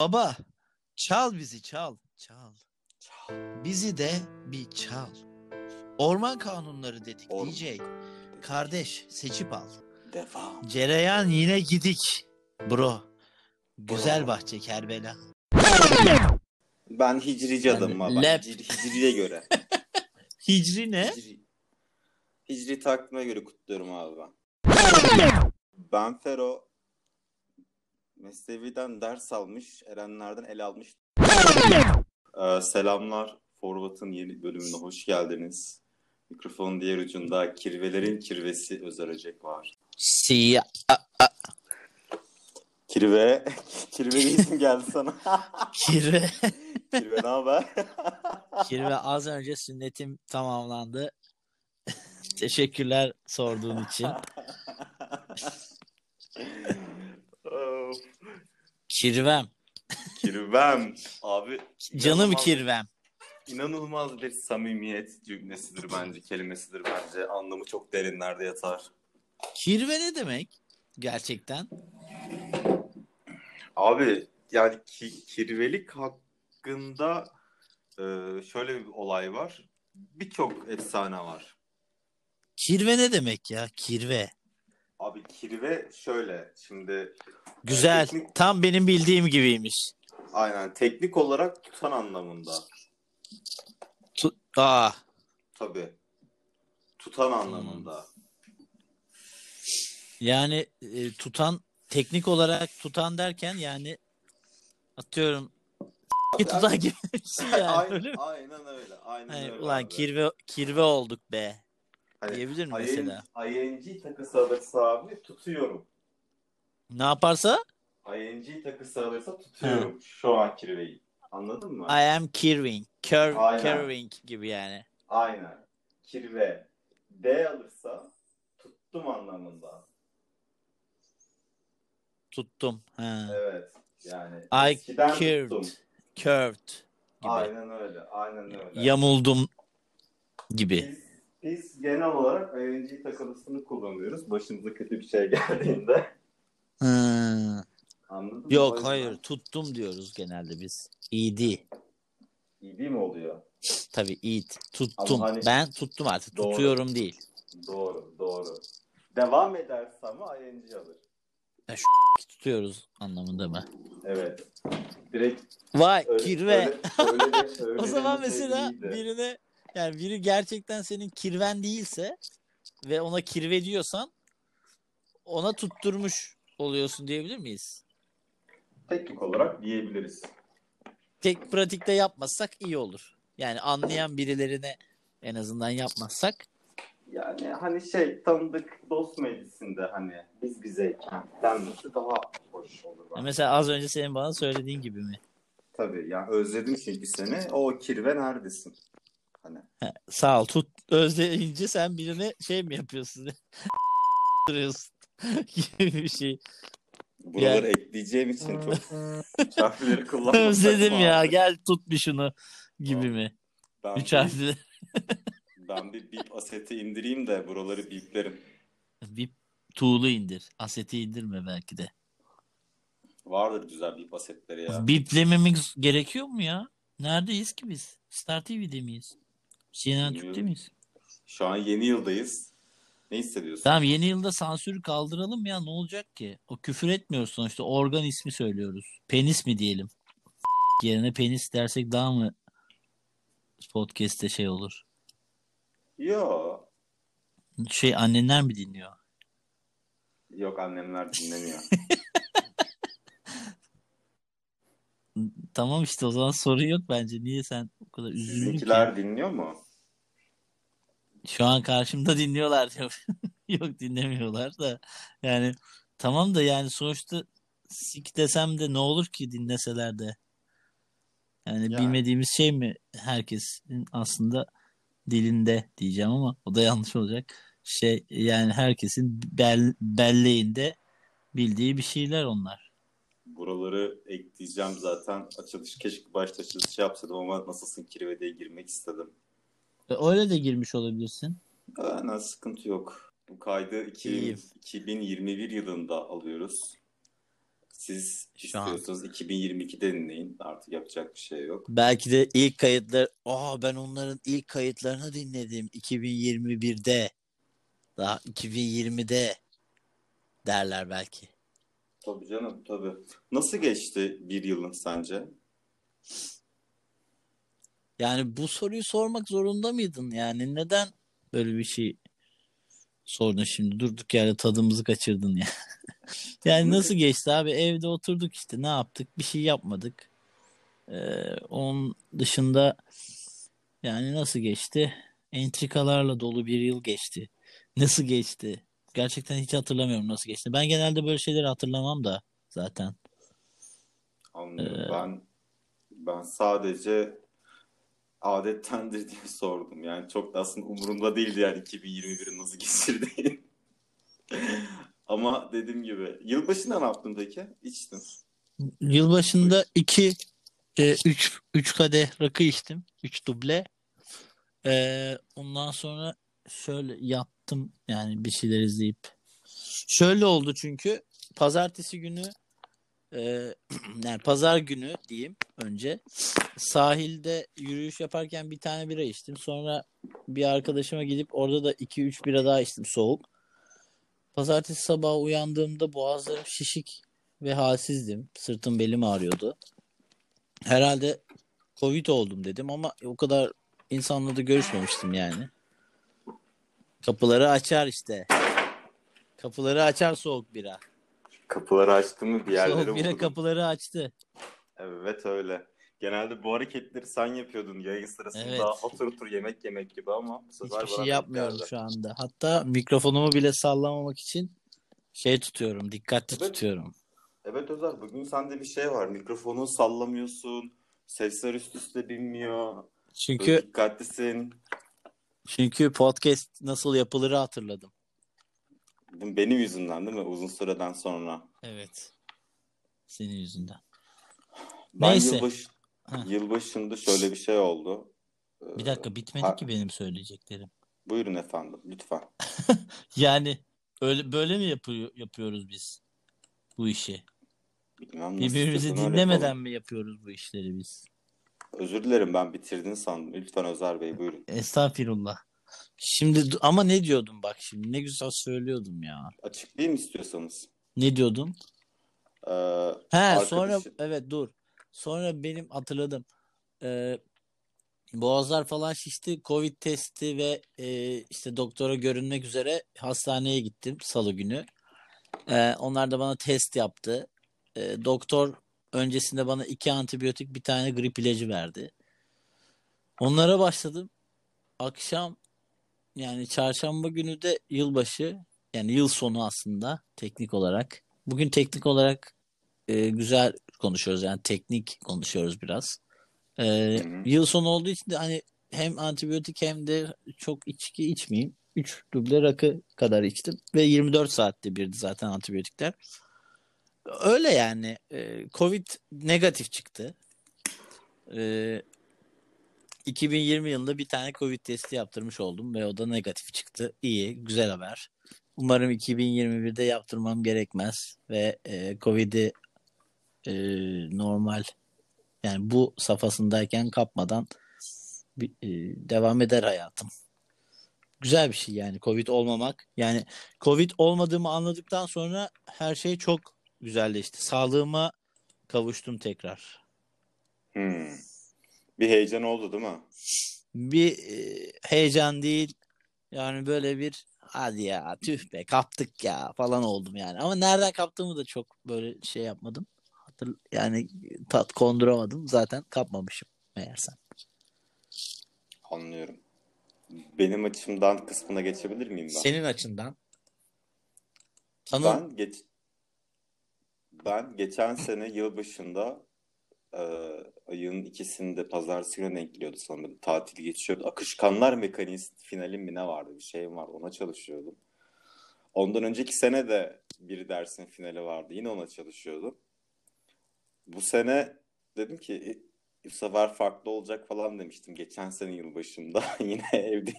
Baba çal bizi çal. Çal. Bizi de bir çal. Orman kanunları dedik Or- DJ. Kardeş seçip al. Devam. Cereyan yine gidik. Bro. Güzel Bro. bahçe Kerbela. Ben hicrici adamım lap. Hicri, hicriye göre. Hicri ne? Hicri. Hicri takvime göre kutluyorum abi ben. Ben Fero Mesnevi'den ders almış, Erenlerden el almış. Ee, selamlar. Forvat'ın yeni bölümüne hoş geldiniz. Mikrofonun diğer ucunda kirvelerin kirvesi Özer Öcek var. Siyah. Kirve, kirve bir isim geldi sana. Kirve. kirve ne haber? Kirve az önce sünnetim tamamlandı. Teşekkürler sorduğun için. Kirvem. Kirvem. Abi Canım kirvem. İnanılmaz bir samimiyet cümlesidir bence, kelimesidir bence. Anlamı çok derinlerde yatar. Kirve ne demek? Gerçekten. Abi yani ki, kirvelik hakkında e, şöyle bir olay var. Birçok efsane var. Kirve ne demek ya? Kirve. Abi kirve şöyle şimdi Güzel. teknik- Tam benim bildiğim gibiymiş. aynen teknik olarak tutan anlamında. Tu- Aa, Tabii. Tutan anlamında. yani e, tutan teknik olarak tutan derken yani atıyorum tutan gibi bir şey yani aynen, öyle mi? aynen öyle. Aynen Hani, öyle ulan abi. kirve kirve olduk be Hani diyebilir mi mesela? ING takısı alırsa abi tutuyorum. Ne yaparsa ING takısı alırsa tutuyorum. Şu an kirveyi. Anladın mı? I am kirving. Cur Aynen. curving gibi yani. Aynen. Kirve. D alırsa tuttum anlamında. Tuttum. Ha. Evet. Yani I eskiden curved. tuttum. Curved gibi. Aynen öyle. Aynen öyle. Yamuldum gibi. Biz, biz genel olarak ING takılısını kullanıyoruz. Başımıza kötü bir şey geldiğinde. Anladın? O Yok hayır tuttum diyoruz genelde biz. İyi değil mi oluyor? Tabii iyi. Tuttum. Ama hani- Ben tuttum artık. Doğru. Tutuyorum değil. Doğru. Doğru. Devam ederse ama ING alır. Tutuyoruz anlamında mı? Evet. Direkt Vay öyle, kirve. öyle, öyle öyle o zaman demeseydi mesela iyiydi. birine yani biri gerçekten senin kirven değilse ve ona kirve diyorsan ona tutturmuş oluyorsun diyebilir miyiz? Teknik olarak diyebiliriz. Tek pratikte yapmazsak iyi olur. Yani anlayan birilerine en azından yapmazsak Yani hani şey tanıdık dost meclisinde hani biz bizeyken denmesi daha hoş olur. bence. mesela az önce senin bana söylediğin gibi mi? Tabii yani özledim çünkü seni. O kirve neredesin? Hani He, sağ ol tut özleyince sen birine şey mi yapıyorsun? duruyorsun gibi bir şey. buraları ekleyeceğim için çok harfleri kullanmak Özledim ya gel tut bir şunu gibi Tamam. mi? Ben, Üç harfli. ben bir bip aseti indireyim de buraları biplerim. Bir tuğlu indir. Aseti indirme belki de. Vardır güzel bip asetleri ya. Biplememiz gerekiyor mu ya? Neredeyiz ki biz? Star TV'de miyiz? CNN Türk'te miyiz? Şu an yeni yıldayız. Ne hissediyorsun? Tamam yeni yılda sansürü kaldıralım ya ne olacak ki? O küfür etmiyoruz sonuçta organ ismi söylüyoruz. Penis mi diyelim? Yerine penis dersek daha mı podcast'te şey olur? Yo. Şey annenler mi dinliyor? Yok annemler dinlemiyor. Tamam işte o zaman sorun yok bence. Niye sen o kadar üzüldün ki? Sizinkiler dinliyor mu? Şu an karşımda dinliyorlar diyor. Yok dinlemiyorlar da. Yani tamam da yani sonuçta sik desem de ne olur ki dinleseler de. Yani Yani. bilmediğimiz şey mi herkesin aslında dilinde diyeceğim ama o da yanlış olacak. Şey yani herkesin bel, belleğinde bildiği bir şeyler onlar. Buraları ekleyeceğim zaten. Açılış keşke başta açılış yapsaydım ama nasılsın kirve diye girmek istedim. E, Öyle de girmiş olabilirsin. Aynen sıkıntı yok. Bu kaydı 2000 İyiyim. 2021 yılında alıyoruz. Siz Şu an. istiyorsanız 2022'de dinleyin. Artık yapacak bir şey yok. Belki de ilk kayıtlar, aa ben onların ilk kayıtlarını dinledim 2021'de. Daha 2020'de derler belki. Tabii canım tabii. Nasıl geçti bir yılın sence? Yani bu soruyu sormak zorunda mıydın? Yani neden böyle bir şey sordun şimdi? Durduk yerde tadımızı kaçırdın ya. Yani nasıl geçti abi? Evde oturduk işte. Ne yaptık? Bir şey yapmadık. Ee, onun dışında yani nasıl geçti? Entrikalarla dolu bir yıl geçti. Nasıl geçti? Gerçekten hiç hatırlamıyorum nasıl geçti. Ben genelde böyle şeyleri hatırlamam da zaten. Anlıyorum. Ee, Ben ben sadece adettendir diye sordum. Yani çok da aslında umurumda değildi yani 2021'i nasıl geçirdiğin. Ama dediğim gibi yılbaşında ne yaptın peki? İçtin. Yılbaşında 2 3 3 kadeh rakı içtim. 3 duble. Ee, ondan sonra şöyle yattım yani bir şeyler izleyip. Şöyle oldu çünkü pazartesi günü e, yani pazar günü diyeyim önce sahilde yürüyüş yaparken bir tane bira içtim. Sonra bir arkadaşıma gidip orada da 2-3 bira daha içtim soğuk. Pazartesi sabahı uyandığımda boğazlarım şişik ve halsizdim. Sırtım belim ağrıyordu. Herhalde Covid oldum dedim ama o kadar insanla da görüşmemiştim yani. Kapıları açar işte. Kapıları açar soğuk bira. Kapıları açtın mı bir yerlere Soğuk vurdun. kapıları açtı. Evet öyle. Genelde bu hareketleri sen yapıyordun yayın sırasında Evet. otur otur yemek yemek gibi ama bu sefer Hiçbir bana şey denk yapmıyorum geldi. şu anda. Hatta mikrofonumu bile sallamamak için şey tutuyorum. Dikkatli Evet. tutuyorum. Evet Özer bugün sende bir şey var. Mikrofonu sallamıyorsun. Sesler üst üste binmiyor. Böyle Çünkü dikkatlisin. çünkü podcast nasıl yapılırı hatırladım. Benim yüzümden değil mi? Uzun süreden sonra. Evet. Senin yüzünden. Ben Neyse. yılbaşı, yılbaşında şöyle bir şey oldu. Ee, Bir dakika bitmedi ha- ki benim söyleyeceklerim. Buyurun efendim lütfen. Yani öyle böyle mi yapıyor, yapıyoruz biz bu işi? Bilmem Birbirimizi dinlemeden yapalım. mi yapıyoruz bu işleri biz? Özür dilerim ben bitirdin sandım. Lütfen Özer Bey buyurun. Estağfurullah. Şimdi ama ne diyordum bak şimdi ne güzel söylüyordum ya. Açıklayayım istiyorsanız. Ne diyordum? Ee, He arkadaşı- sonra evet dur. Sonra benim hatırladım. Ee, boğazlar falan şişti. Covid testi ve e, işte doktora görünmek üzere hastaneye gittim salı günü. Ee, onlar da bana test yaptı. Ee, doktor öncesinde bana iki antibiyotik bir tane grip ilacı verdi. Onlara başladım. Akşam yani çarşamba günü de yılbaşı yani yıl sonu aslında teknik olarak. Bugün teknik olarak e, güzel konuşuyoruz yani teknik konuşuyoruz biraz. E, Hı hı. yıl sonu olduğu için de hani hem antibiyotik hem de çok içki içmeyeyim. 3 duble rakı kadar içtim ve 24 saatte birdi zaten antibiyotikler. Öyle yani. E, Covid negatif çıktı. E, 2020 yılında bir tane Covid testi yaptırmış oldum ve o da negatif çıktı. İyi, güzel haber. Umarım 2021'de yaptırmam gerekmez ve e, Covid'i e, normal yani bu safhasındayken kapmadan bir, e, devam eder hayatım. Güzel bir şey yani Covid olmamak. Yani Covid olmadığımı anladıktan sonra her şey çok güzelleşti. Sağlığıma kavuştum tekrar. Hmm. Bir heyecan oldu değil mi? Bir e, heyecan değil yani böyle bir hadi ya tüh be kaptık ya falan oldum yani. Ama nereden kaptığımı da çok böyle şey yapmadım. Hatır, yani tat konduramadım. Zaten kapmamışım meğersem. Anlıyorum. Benim açımdan kısmına geçebilir miyim ben? Senin açından tanı Ben geç ben geçen sene yılbaşında e, ayın ikisinde pazartesi günü denk geliyordu sanırım. Tatil geçiyordu. Akışkanlar Mekaniği finali mi ne vardı? Bir şeyim var. Ona çalışıyordum. Ondan önceki sene de bir dersin finali vardı. Yine ona çalışıyordum. Bu sene dedim ki "E, bu sefer farklı olacak falan demiştim geçen sene yılbaşında. Yine evde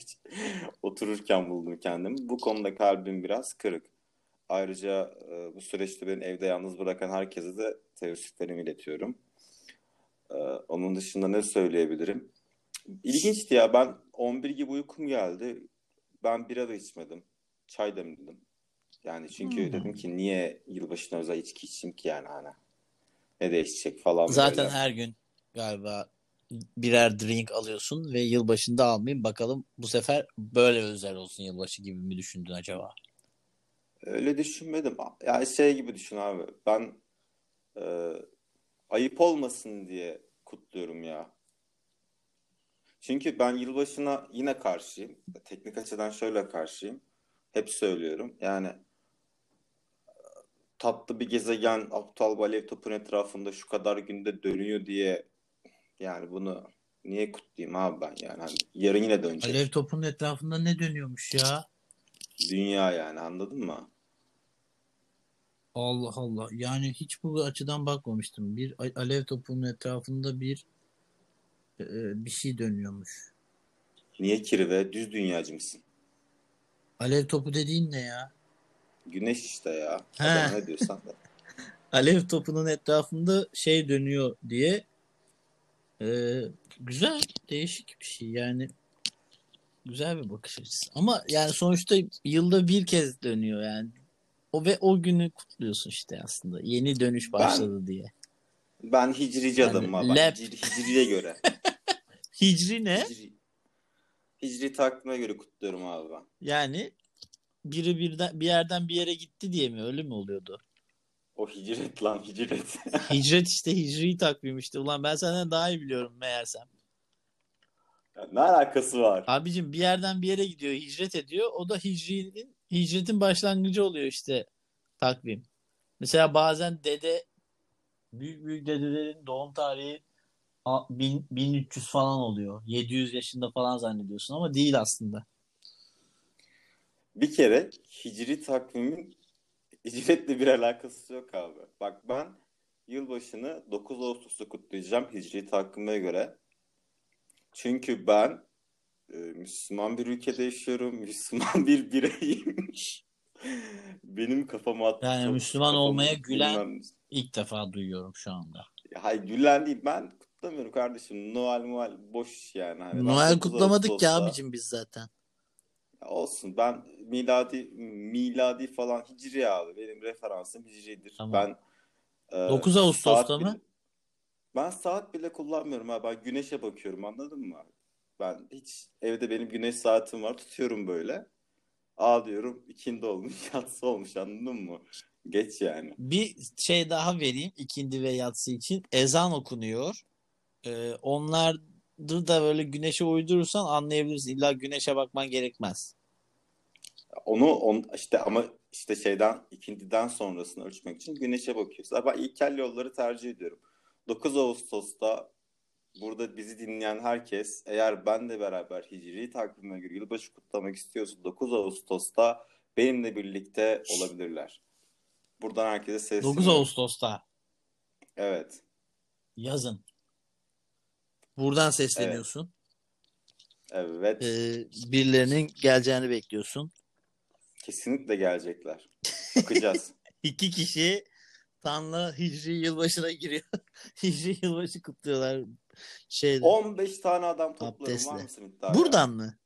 otururken buldum kendimi. Bu konuda kalbim biraz kırık. Ayrıca e, bu süreçte beni evde yalnız bırakan herkese de teessüflerimi iletiyorum. E, onun dışında ne söyleyebilirim? İlginçti ya ben 11 gibi uykum geldi. Ben bira da içmedim. Çay demledim. Yani çünkü Hmm. dedim ki niye yılbaşına özel içki içeyim ki yani hani. Ne değişecek falan Zaten böyle. her gün galiba birer drink alıyorsun ve yılbaşında almayayım. Bakalım bu sefer böyle özel olsun yılbaşı gibi mi düşündün acaba? Öyle düşünmedim. Yani şey gibi düşün abi. Ben e, ayıp olmasın diye kutluyorum ya. Çünkü ben yılbaşına yine karşıyım. Teknik açıdan şöyle karşıyım. Hep söylüyorum. Yani tatlı bir gezegen aptal bir alev topun etrafında şu kadar günde dönüyor diye yani bunu niye kutlayayım abi ben yani hani yarın yine dönecek. Alev topunun etrafında ne dönüyormuş ya? Dünya yani anladın mı? Allah Allah. Yani hiç bu açıdan bakmamıştım. Bir alev topunun etrafında bir e, bir şey dönüyormuş. Niye kirve? Düz dünyacı mısın? Alev topu dediğin ne ya? Güneş işte ya. Adam ne diyorsan da. Alev topunun etrafında şey dönüyor diye e, güzel, değişik bir şey. Yani güzel bir bakış açısı. Ama yani sonuçta yılda bir kez dönüyor yani. O ve o günü kutluyorsun işte aslında. Yeni dönüş başladı diye. Ben hicrici Yani adamım abi. Ben hicri- hicriye göre. Hicri ne? Hicri, hicri takvime göre kutluyorum abi ben. Yani biri birden bir yerden bir yere gitti diye mi öyle mi oluyordu? O hicret lan hicret. Hicret işte hicri takvim işte. Ulan ben senden daha iyi biliyorum meğersem. Ya ne alakası var? Abicim bir yerden bir yere gidiyor, hicret ediyor. O da hicrinin hicretin başlangıcı oluyor işte takvim. Mesela bazen dede büyük büyük dedelerin doğum tarihi a- bin- 1300 falan oluyor. 700 yaşında falan zannediyorsun ama değil aslında. Bir kere hicri takvimin hicretle bir alakası yok abi. Bak ben yılbaşını 9 Ağustos'ta kutlayacağım hicri takvime göre. Çünkü ben e, Müslüman bir ülkede yaşıyorum. Müslüman bir bireyim. Benim kafama attı. Yani çok- Müslüman kafamı olmaya gülen- bilmem- İlk defa duyuyorum şu anda. Hayır gülen değil ben kutlamıyorum kardeşim. Noel Noel boş yani. Hani Noel 9 kutlamadık ya Ağustos'ta- abicim biz zaten. Ya Olsun ben miladi miladi falan hicri abi. Benim referansım hicridir. Tamam. Ben e, 9 Ağustos'ta saat mı? bile- ben saat bile kullanmıyorum abi. Ben güneşe bakıyorum anladın mı? Ben hiç evde benim güneş saatim var tutuyorum böyle. Aa diyorum ikindi olmuş yatsı olmuş anladın mı? Geç yani. Bir şey daha vereyim ikindi ve yatsı için. Ezan okunuyor. Ee, onlar da böyle güneşe uydurursan anlayabilirsin. İlla güneşe bakman gerekmez. Onu on, işte ama işte şeyden ikindiden sonrasını ölçmek için güneşe bakıyoruz. Ama ilkel yolları tercih ediyorum. 9 Ağustos'ta burada bizi dinleyen herkes eğer ben de beraber hicri takvime göre yılbaşı kutlamak istiyorsa 9 Ağustos'ta benimle birlikte olabilirler. Buradan herkese sesleniyorum. 9 Ağustos'ta Evet. yazın. Buradan sesleniyorsun. Evet. Ee, birilerinin geleceğini bekliyorsun. Kesinlikle gelecekler. Bakacağız. İki kişi Tan'la Hicri yılbaşına giriyor. Hicri yılbaşı kutluyorlar. Şeyde. 15 tane adam toplarım var mısın? Buradan mı?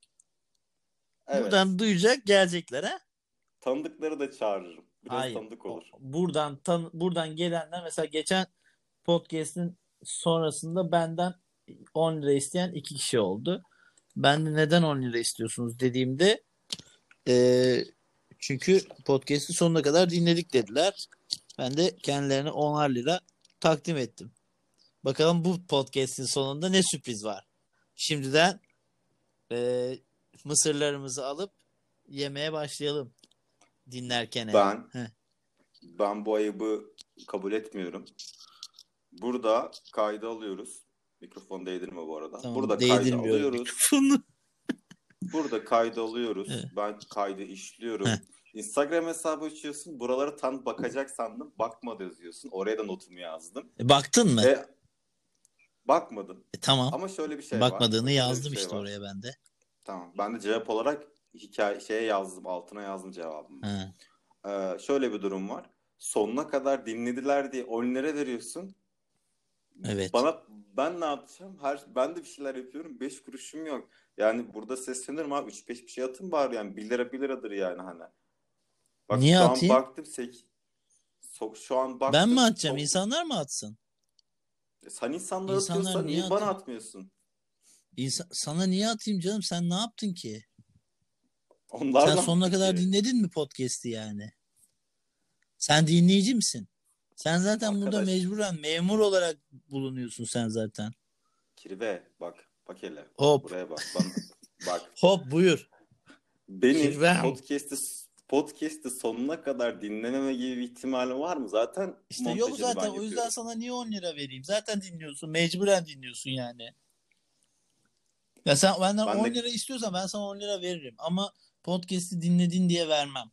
Evet. Buradan duyacak gelecekler ha? Tanıdıkları da çağırırım. Biraz Hayır. tanıdık olur. Buradan tan buradan gelenler mesela geçen podcast'in sonrasında benden 10 lira isteyen iki kişi oldu. Ben de neden 10 lira istiyorsunuz dediğimde eee, çünkü podcast'i sonuna kadar dinledik dediler. Ben de kendilerine 10'ar lira takdim ettim. Bakalım bu podcast'in sonunda ne sürpriz var. Şimdiden eee, mısırlarımızı alıp yemeye başlayalım dinlerken. Ben Heh. ben bu ayıbı kabul etmiyorum. Burada kaydı alıyoruz. Mikrofon değdirme bu arada. Tamam, Burada kaydı alıyoruz. mikrofonu. Burada kaydı alıyoruz. Evet. Ben kaydı işliyorum. Heh. Instagram hesabı açıyorsun. Buraları tam bakacak sandım. Bakmadı yazıyorsun. Oraya da notumu yazdım. E, Baktın mı? Ve Bakmadın. E, tamam. Ama şöyle bir şey var. Bakmadığını Şöyle bir yazdım şey işte var. oraya ben de. Tamam. Ben de cevap olarak hikaye şeye yazdım. Altına yazdım cevabımı. Ee, şöyle bir durum var. Sonuna kadar dinlediler diye 10 lira veriyorsun. Evet. Bana ben ne yapacağım? Her ben de bir şeyler yapıyorum. 5 kuruşum yok. Yani burada seslenirim abi 3-5 bir şey atın bari yani 1 lira 1 liradır yani hani. Bak Niye şu atayım? an baktım sek so- şu an baktım. Ben mi atacağım? çok- İnsanlar mı atsın? Sen insanlara İnsanlar atıyorsan niye niye bana atıyor? atmıyorsun? İnsan, sana niye atayım canım? Sen ne yaptın ki? Onlar Sen ne sonuna yaptı kadar ki? dinledin mi podcast'i yani? Sen dinleyici misin? Sen zaten burada Arkadaş. mecburen memur olarak bulunuyorsun sen zaten. Kirve bak bak hele. Hop. Buraya bak. Bana, bak. Hop buyur. Benim Kirvem. podcast'i podcast'i sonuna kadar dinlememe gibi bir ihtimali var mı? Zaten İşte yok ben zaten o yüzden sana niye 10 lira vereyim? Zaten dinliyorsun. Mecburen dinliyorsun yani. Ya sen benden Ben 10 de- lira istiyorsan ben sana 10 lira veririm. Ama podcast'i dinledin diye vermem.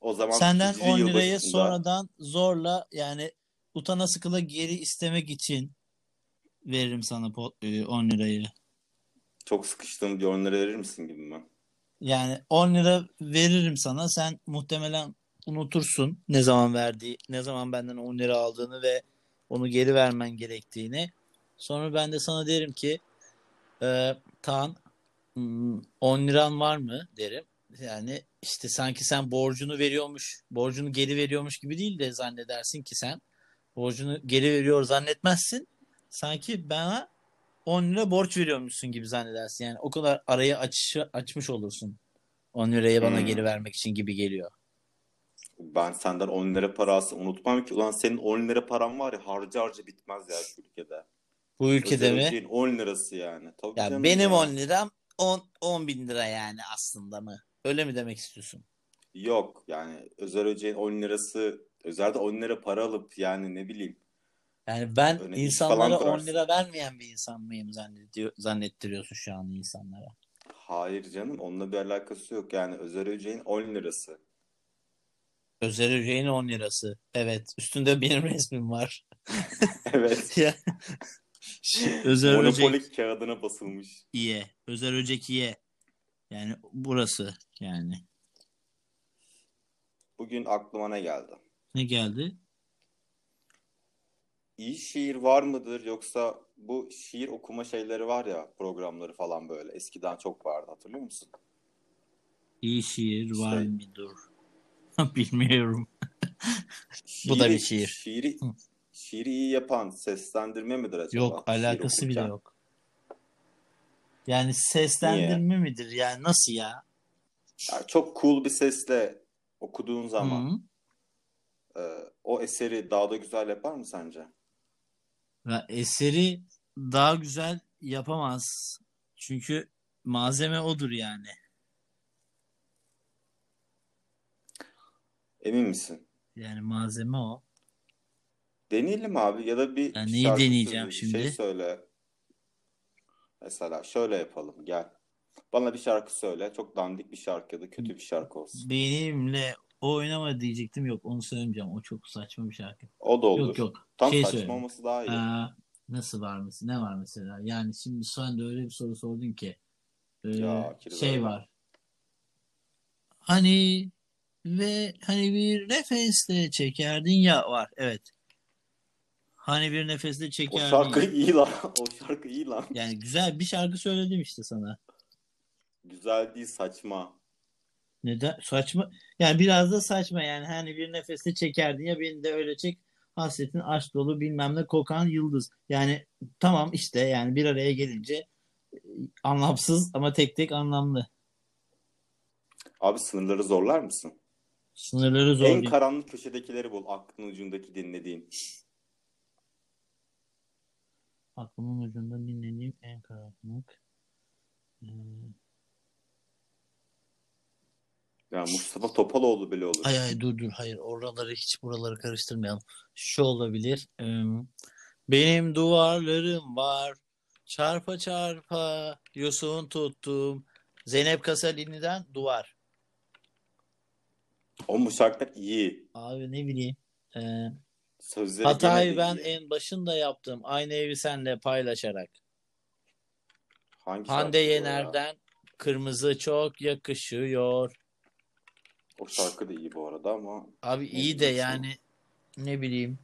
O zaman Senden hicri 10 lirayı yılbaşında sonradan zorla yani utana sıkıla geri istemek için veririm sana po- e, 10 lirayı. çok sıkıştığım bir 10 lira verir misin gibi mi? Yani 10 lira veririm sana. Sen muhtemelen unutursun ne zaman verdiği, ne zaman benden 10 lira aldığını ve onu geri vermen gerektiğini. Sonra ben de sana derim ki e, Tan hmm, 10 liran var mı derim. Yani işte sanki sen borcunu veriyormuş, borcunu geri veriyormuş gibi değil de zannedersin ki sen borcunu geri veriyor zannetmezsin. Sanki bana 10 lira borç veriyormuşsun gibi zannedersin. Yani o kadar arayı aç, açmış olursun. 10 lirayı bana Hmm. geri vermek için gibi geliyor. Ben senden 10 lira parası unutmam ki. Ulan senin 10 lira paran var ya harca harca bitmez ya şu ülkede. Bu ülkede mi? Özel 10 lirası yani. Tabii Ya canım benim ya. 10 liram 10, 10 bin lira yani aslında mı? Öyle mi demek istiyorsun? Yok yani Özer Öceğin 10 lirası Özer'de 10 lira para alıp yani ne bileyim. Yani ben Öyle insanlara falan 10 kurarsın. lira vermeyen bir insan mıyım zannediyor, zannettiriyorsun şu an insanlara. Hayır canım onunla bir alakası yok. Yani Özer Öceğin 10 lirası. Özel Öceğin 10 lirası. Evet. Üstünde benim resmim var. Evet. Özel Öcek Monopoly kağıdına basılmış. İye. Özel Öcek İye. Yani burası yani. Bugün aklıma ne geldi? Ne geldi? İyi şiir var mıdır yoksa bu şiir okuma şeyleri var ya programları falan böyle eskiden çok vardı hatırlıyor musun? İyi şiir var Şey- mıdır? Bilmiyorum. Bu da bir Şiiri- şiir. Şiiri, şiiri iyi yapan seslendirme midir acaba? Yok alakası bile yok. Yani seslendirme midir? Yani nasıl ya? Yani çok cool bir sesle okuduğun zaman Hı. e, o eseri daha da güzel yapar mı sence? Ya eseri daha güzel yapamaz. Çünkü malzeme odur yani. Emin misin? Yani malzeme o. Deneyelim abi ya da bir Ya neyi şarkı deneyeceğim bir şey şimdi? söyle. Mesela şöyle yapalım gel. Bana bir şarkı söyle. Çok dandik bir şarkı ya da kötü bir şarkı olsun. Benimle oynama diyecektim. Yok onu söylemeyeceğim. O çok saçma bir şarkı. O da olur. Yok yok. Tam Şey saçma söyle. olması daha iyi. Aa, nasıl var mesela? Ne var mesela? Yani şimdi sen de öyle bir soru sordun ki. Ee, Ya, şey ya. var. Hani ve hani bir nefeste çekerdin ya var. Evet. Hani bir nefeste O çekerdin şarkı ya. iyi lan. O şarkı iyi lan. Yani güzel bir şarkı söyledim işte sana. Güzel değil saçma. Neden? Saçma. Yani biraz da saçma yani. Hani bir nefeste çekerdin ya beni de öyle çek. Hasretin aşk dolu bilmem ne kokan yıldız. Yani tamam işte yani bir araya gelince e, anlamsız ama tek tek anlamlı. Abi sınırları zorlar mısın? Sınırları zor En değil. karanlık köşedekileri bul. Aklın ucundaki dinlediğin. Aklımın ucunda dinlediğim en karanlık. Ee, Yani Mustafa Topaloğlu bile olur. Ay ay dur dur hayır oraları hiç buraları karıştırmayalım. Şu olabilir. Benim duvarlarım var. Çarpa çarpa yosun tuttum. Zeynep Kasalini'den duvar. O bu şarkılar iyi. Abi ne bileyim. Ee, Sözleri Hatayı ben iyi. en başında yaptım. Aynı evi senle paylaşarak. Hangi Hande o ya? Yener'den Kırmızı çok yakışıyor. O şarkı da iyi bu arada ama Abi iyi de yani ne bileyim.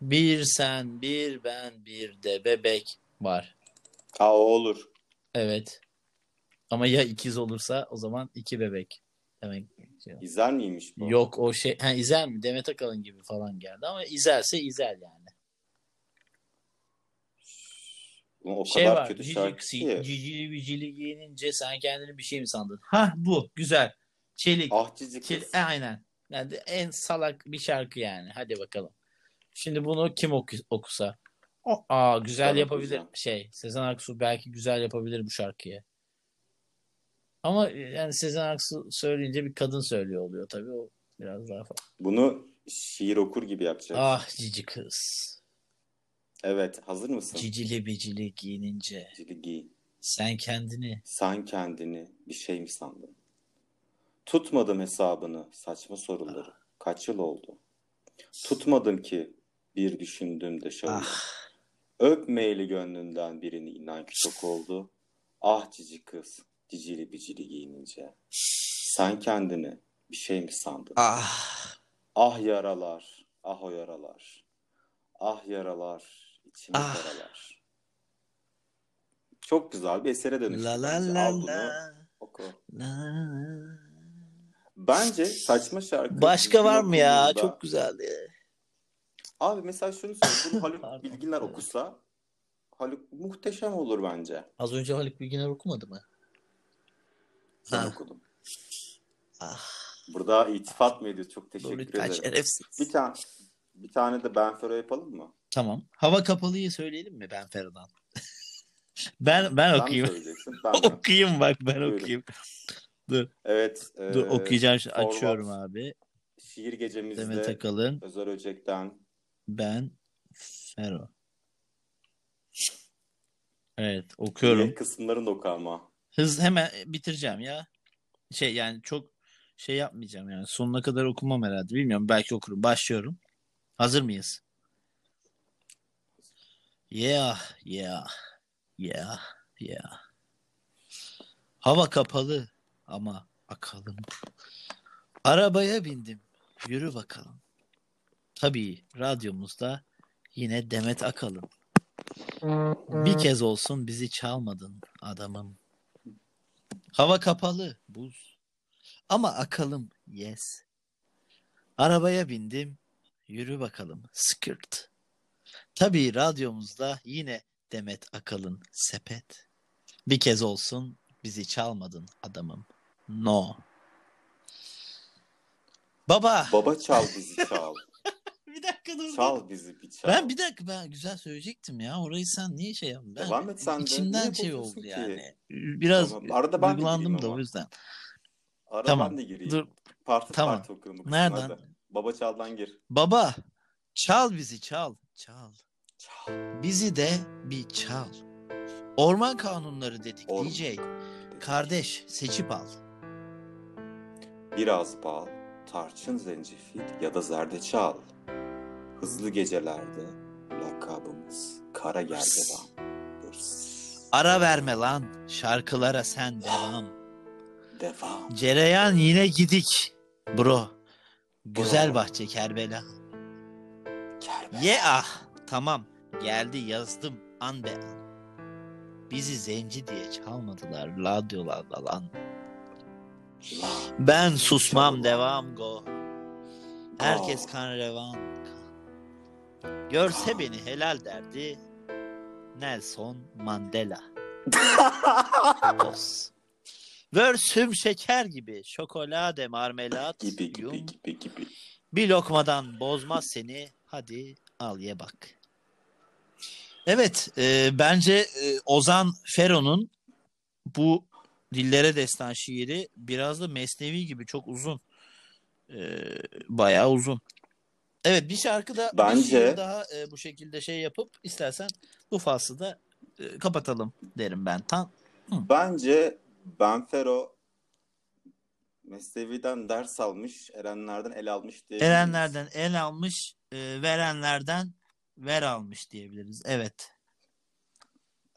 Bir sen, bir ben, bir de bebek var. Aa o olur. Evet. Ama ya ikiz olursa o zaman iki bebek demek. İzel miymiş bu? Yok o şey ha İzel mi? Demet Akalın gibi falan geldi ama İzel'se İzel yani. O Şey kadar var. kötü şarkı cicili bicili giyinince sen kendini bir şey mi sandın? Ha bu güzel. Çelik. Ah Çel- kız. e, aynen. Yani en salak bir şarkı yani. Hadi bakalım. Şimdi bunu kim oku- okusa? O, aa güzel Güzel yapabilir. okuyacağım. Şey, Sezen Aksu belki güzel yapabilir bu şarkıyı. Ama yani Sezen Aksu söyleyince bir kadın söylüyor oluyor tabii o biraz daha farklı. Bunu şiir okur gibi yapacağız. Ah cici kız. Evet, hazır mısın? Cicili bicili giyinince Cicili giy. sen kendini Sen kendini bir şey mi sandın? Tutmadım hesabını, saçma soruları. Kaç yıl oldu? Tutmadım ki bir düşündüğümde şöyle. ah Öpmeyeli gönlünden birini inan ki çok oldu. Ah cici kız, cicili bicili giyinince. Sen kendini bir şey mi sandın? ah Ah yaralar, ah o yaralar. Ah yaralar, içimi Ah. yaralar. Çok güzel bir esere dönüştü. la la la la oku. la. Bence saçma şarkı. Başka var mı ya? okunduğunda- Çok güzeldi. Abi mesela şunu söyleyeyim. Bunu Haluk. Bilginer okusa Haluk muhteşem olur bence. Az önce Haluk Bilginer okumadı mı? Ben Ha. okudum. Ah, Burada itifat mı ediyor? Çok teşekkür lütfen ederim. şerefsiz. Bir tane bir tane de Ben Fero yapalım mı? Tamam. Hava kapalıyı söyleyelim mi ben Ferdan? ben ben okuyayım. Ben okuyayım bak ben Buyurun. okuyayım. Evet. Dur e, okuyacağım. şimdi. Forvat Açıyorum abi. Şiir gecemizde Demet Akalın. Özer Öcek'ten Ben Fero. Evet okuyorum. diğer kısımlarını da oku ama. Hız hemen bitireceğim ya. Şey yani çok şey yapmayacağım yani. Sonuna kadar okumam herhalde. Bilmiyorum belki okurum. Başlıyorum. Hazır mıyız? Yeah, yeah, yeah, yeah. Hava kapalı ama akalım. Arabaya bindim. Yürü bakalım. Tabii radyomuzda yine Demet Akalın. Bir kez olsun bizi çalmadın adamım. Hava kapalı, buz. Ama akalım, yes. Arabaya bindim, yürü bakalım, skirt. Tabii radyomuzda yine Demet Akalın, sepet. Bir kez olsun bizi çalmadın adamım. No. Baba. Baba çal bizi çal. bir dakika dur. çal bizi bir çal. Ben bir dakika ben güzel söyleyecektim ya. Orayı sen niye şey yaptın? Ben Devam et sen de. içimden şey oldu ki? yani. Biraz Tamam, arada ben duygulandım da o yüzden. Ara Tamam, ben de gireyim. Dur. Parti Tamam. parti bu Nereden? hadi. Baba çaldan gir. Baba çal bizi çal. Çal. Çal. Bizi de bir çal. Orman kanunları dedik Orman. DJ. Kardeş seçip al. Biraz bal, tarçın zencefil ya da zerdeçal. Hızlı gecelerde lakabımız kara gergedan. Ara verme lan. Şarkılara sen devam. Devam. Cereyan yine gidik. Bro. Güzel Bro. bahçe Kerbela. Kerbe. Ye ah. Tamam. Geldi yazdım an be an. Bizi zenci diye çalmadılar radyolarda lan. Ben susmam devam go. Herkes kan revan. Görse beni helal derdi. Nelson Mandela. Os. Versüm şeker gibi. Şokolade marmelat. gibi gibi yum. gibi gibi. Bir lokmadan bozmaz seni. Hadi al ye bak. Evet, e, bence e, Ozan Fero'nun bu dillere destan şiiri biraz da mesnevi gibi çok uzun. E, bayağı uzun. Evet, bir şarkı da bir Bence- şiir daha e, bu şekilde şey yapıp istersen bu faslı da e, kapatalım derim ben. Tam Bence Benfero Mesnevi'den ders almış, Erenlerden el almış diye. Erenlerden el almış e, verenlerden ver almış diyebiliriz. Evet.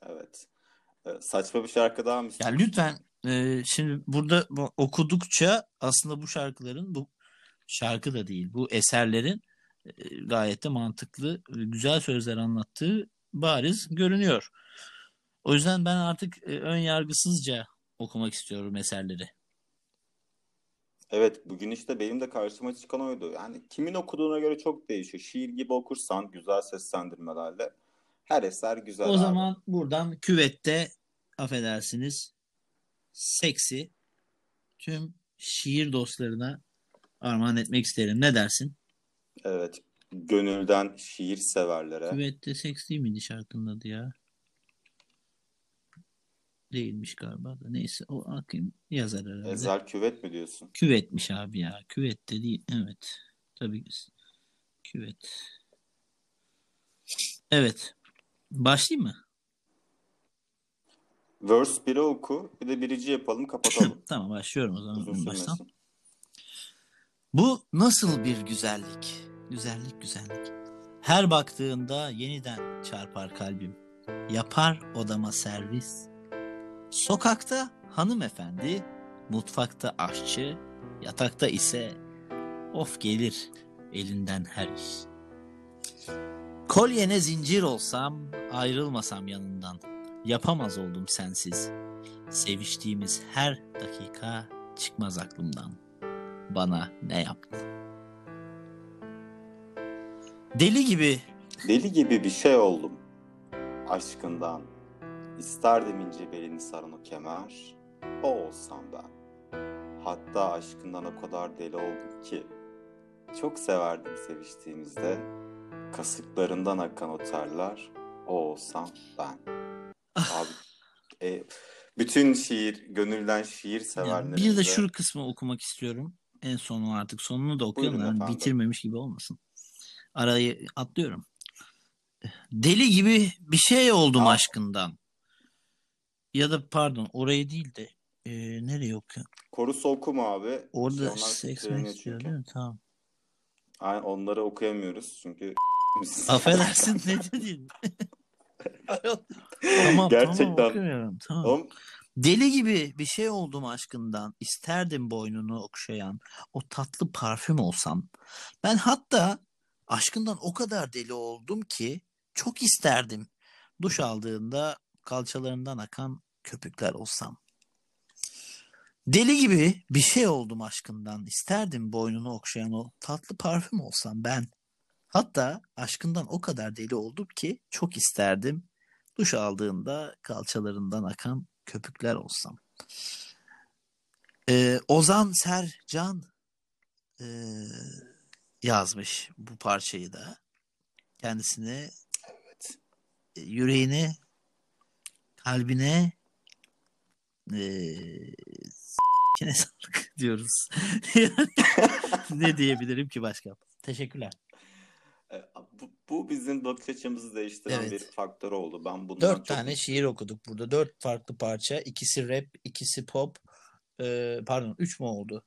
Evet. Ee, saçma bir şarkı daha mı Ya lütfen e, şimdi burada bu- okudukça aslında bu şarkıların bu şarkı da değil bu eserlerin e, gayet de mantıklı güzel sözler anlattığı bariz görünüyor. O yüzden ben artık e, ön yargısızca okumak istiyorum eserleri. Evet, bugün işte benim de karşıma çıkan oydu. Yani kimin okuduğuna göre çok değişiyor. Şiir gibi okursan güzel seslendirmelerle her eser güzel O abi. zaman buradan küvette affedersiniz seksi tüm şiir dostlarına armağan etmek isterim. Ne dersin? Evet, gönülden şiir severlere. Küvette seks değil miydi şarkının adı ya? Değilmiş galiba da. Neyse o akım yazar herhalde. Ezel küvet mi diyorsun? Küvetmiş abi ya. Küvette değil. Evet. Tabii. Küvet. Evet. Başlayayım mı? Verse 1'i oku, bir de birici yapalım, kapatalım. Tamam başlıyorum o zaman Uzun baştan. Bu nasıl bir güzellik? Güzellik güzellik. Her baktığında yeniden çarpar kalbim. Yapar odama servis. Sokakta hanımefendi, mutfakta aşçı, yatakta ise of gelir elinden her iş. Kolyene zincir olsam, ayrılmasam yanından. Yapamaz oldum sensiz. Seviştiğimiz her dakika çıkmaz aklımdan bana ne yaptı? Deli gibi Deli gibi bir şey oldum aşkından. İsterdim ince belini saran o kemer, o olsam ben. Hatta aşkından o kadar deli oldum ki, çok severdim seviştiğimizde, kasıklarından akan o terler, o olsam ben. Abi, e, bütün şiir, gönülden şiir Ya severlerimize... bir de şu kısmı okumak istiyorum. En sonu artık sonunu da okuyalım. Yani bitirmemiş gibi olmasın. Arayı atlıyorum. Deli gibi bir şey oldum Aa. aşkından. Ya da pardon orayı değil de e, nereye okuyor? Korusu okuma abi. Orada seks çünkü. değil mi? Tamam. Aynen, onları okuyamıyoruz çünkü... Affedersin ne dedin? tamam Gerçekten. tamam. Tamam. Oğlum, Deli gibi bir şey oldum aşkından. İsterdim boynunu okşayan o tatlı parfüm olsam. Ben hatta aşkından o kadar deli oldum ki çok isterdim duş aldığında kalçalarından akan köpükler olsam. Deli gibi bir şey oldum aşkından. İsterdim boynunu okşayan o tatlı parfüm olsam ben. Hatta aşkından o kadar deli oldum ki çok isterdim duş aldığında kalçalarından akan köpükler olsam. Ee, Ozan Sercan e, yazmış bu parçayı da. Kendisine evet. e, yüreğine, kalbine e, s**kine sağlık diyoruz. Yani ne diyebilirim ki başka? Teşekkürler. E, Bu, bu bizim bakış açımızı değiştiren Evet. bir faktör oldu. Ben bundan Dört çok tane şiir okuduk burada. Dört farklı parça. İkisi rap, ikisi pop. Ee, pardon, üç mü oldu?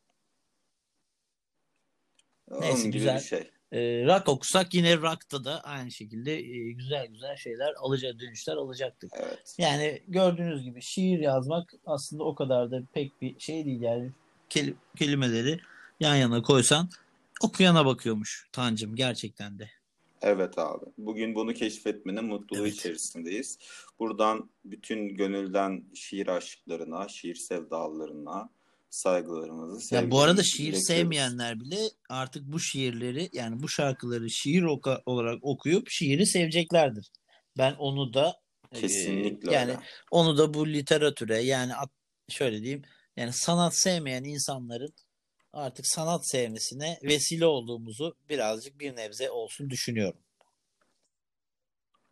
Onun Neyse, güzel. bir şey. Ee, rock okusak yine rock'ta da aynı şekilde e, güzel güzel şeyler alacak dönüşler alacaktık. Evet. Yani gördüğünüz gibi şiir yazmak aslında o kadar da pek bir şey değil yani Kel- kelimeleri yan yana koysan okuyana bakıyormuş Tancım gerçekten de. Evet abi. Bugün bunu keşfetmenin mutluluğu Evet. içerisindeyiz. Buradan bütün gönülden şiir aşıklarına, şiir sevdalılarına saygılarımızı, Ya bu arada şiir iletiyoruz. sevmeyenler bile artık bu şiirleri yani bu şarkıları şiir oka- olarak okuyup şiiri seveceklerdir. Ben onu da e, Kesinlikle yani öyle. onu da bu literatüre yani şöyle diyeyim yani sanat sevmeyen insanların artık sanat sevmesine vesile olduğumuzu birazcık bir nebze olsun düşünüyorum.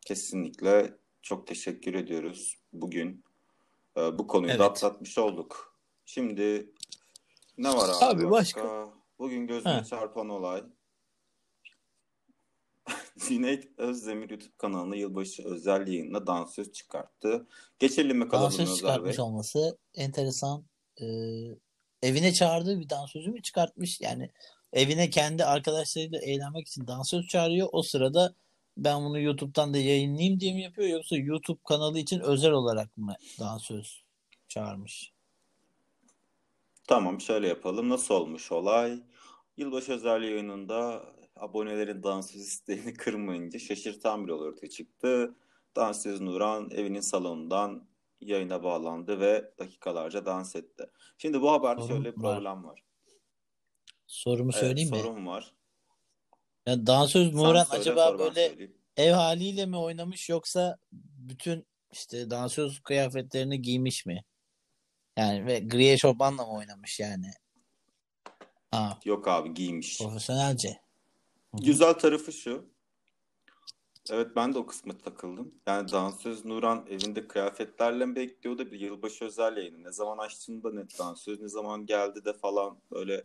Kesinlikle çok teşekkür ediyoruz bugün. e, bu konuyu da Evet. atlatmış olduk. Şimdi ne var abi, Abi başka? Bugün gözüme Ha. çarpan olay. Cüneyt Özdemir YouTube kanalına yılbaşı özel yayınla dansöz çıkarttı. Geçelim mi kalalım Dansöz çıkartmış Bey? olması enteresan. Ee, evine çağırdığı bir dansözü mü çıkartmış? Yani evine kendi arkadaşlarıyla eğlenmek için dansöz çağırıyor. O sırada ben bunu YouTube'dan da yayınlayayım diye mi yapıyor yoksa YouTube kanalı için özel olarak mı dansöz çağırmış? Tamam şöyle yapalım. Nasıl olmuş olay? Yılbaşı özel yayınında abonelerin dansöz isteğini kırmayınca şaşırtan bir olay ortaya çıktı. Dansöz Nuran evinin salonundan yayına bağlandı ve dakikalarca dans etti. Şimdi bu haberde Sorun şöyle bir var. problem var. Sorumu Evet, söyleyeyim mi? sorun var. Ya dansöz Sen Nuran söyle, acaba böyle ev haliyle mi oynamış yoksa bütün işte dansöz kıyafetlerini giymiş mi? Yani ve gri eşofmanla mı oynamış yani? Ha, Yok abi giymiş. profesyonelce. Güzel tarafı şu. Evet ben de o kısmı takıldım. Yani dansöz Nuran evinde kıyafetlerle mi bekliyordu bir yılbaşı özel yayını. Ne zaman açtığında ne dansöz ne zaman geldi de falan böyle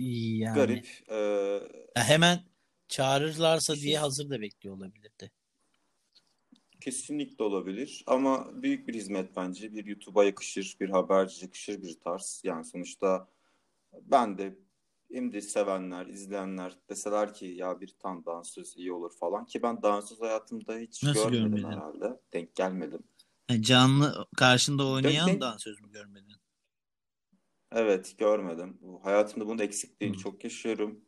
Yani garip. Ya hemen çağırırlarsa diye hazır da bekliyor olabilirdi. kesinlikle olabilir ama büyük bir hizmet bence. Bir YouTube'a yakışır, bir haberci yakışır bir tarz. Yani sonuçta ben de de sevenler, izleyenler deseler ki ya bir tane dansöz iyi olur falan ki ben dansöz hayatımda hiç Nasıl görmedim görmedin? herhalde. Denk gelmedim. Yani canlı karşında oynayan denk- dansöz mü görmedin? Evet görmedim. Hayatımda bunun eksikliğini Hı. çok yaşıyorum.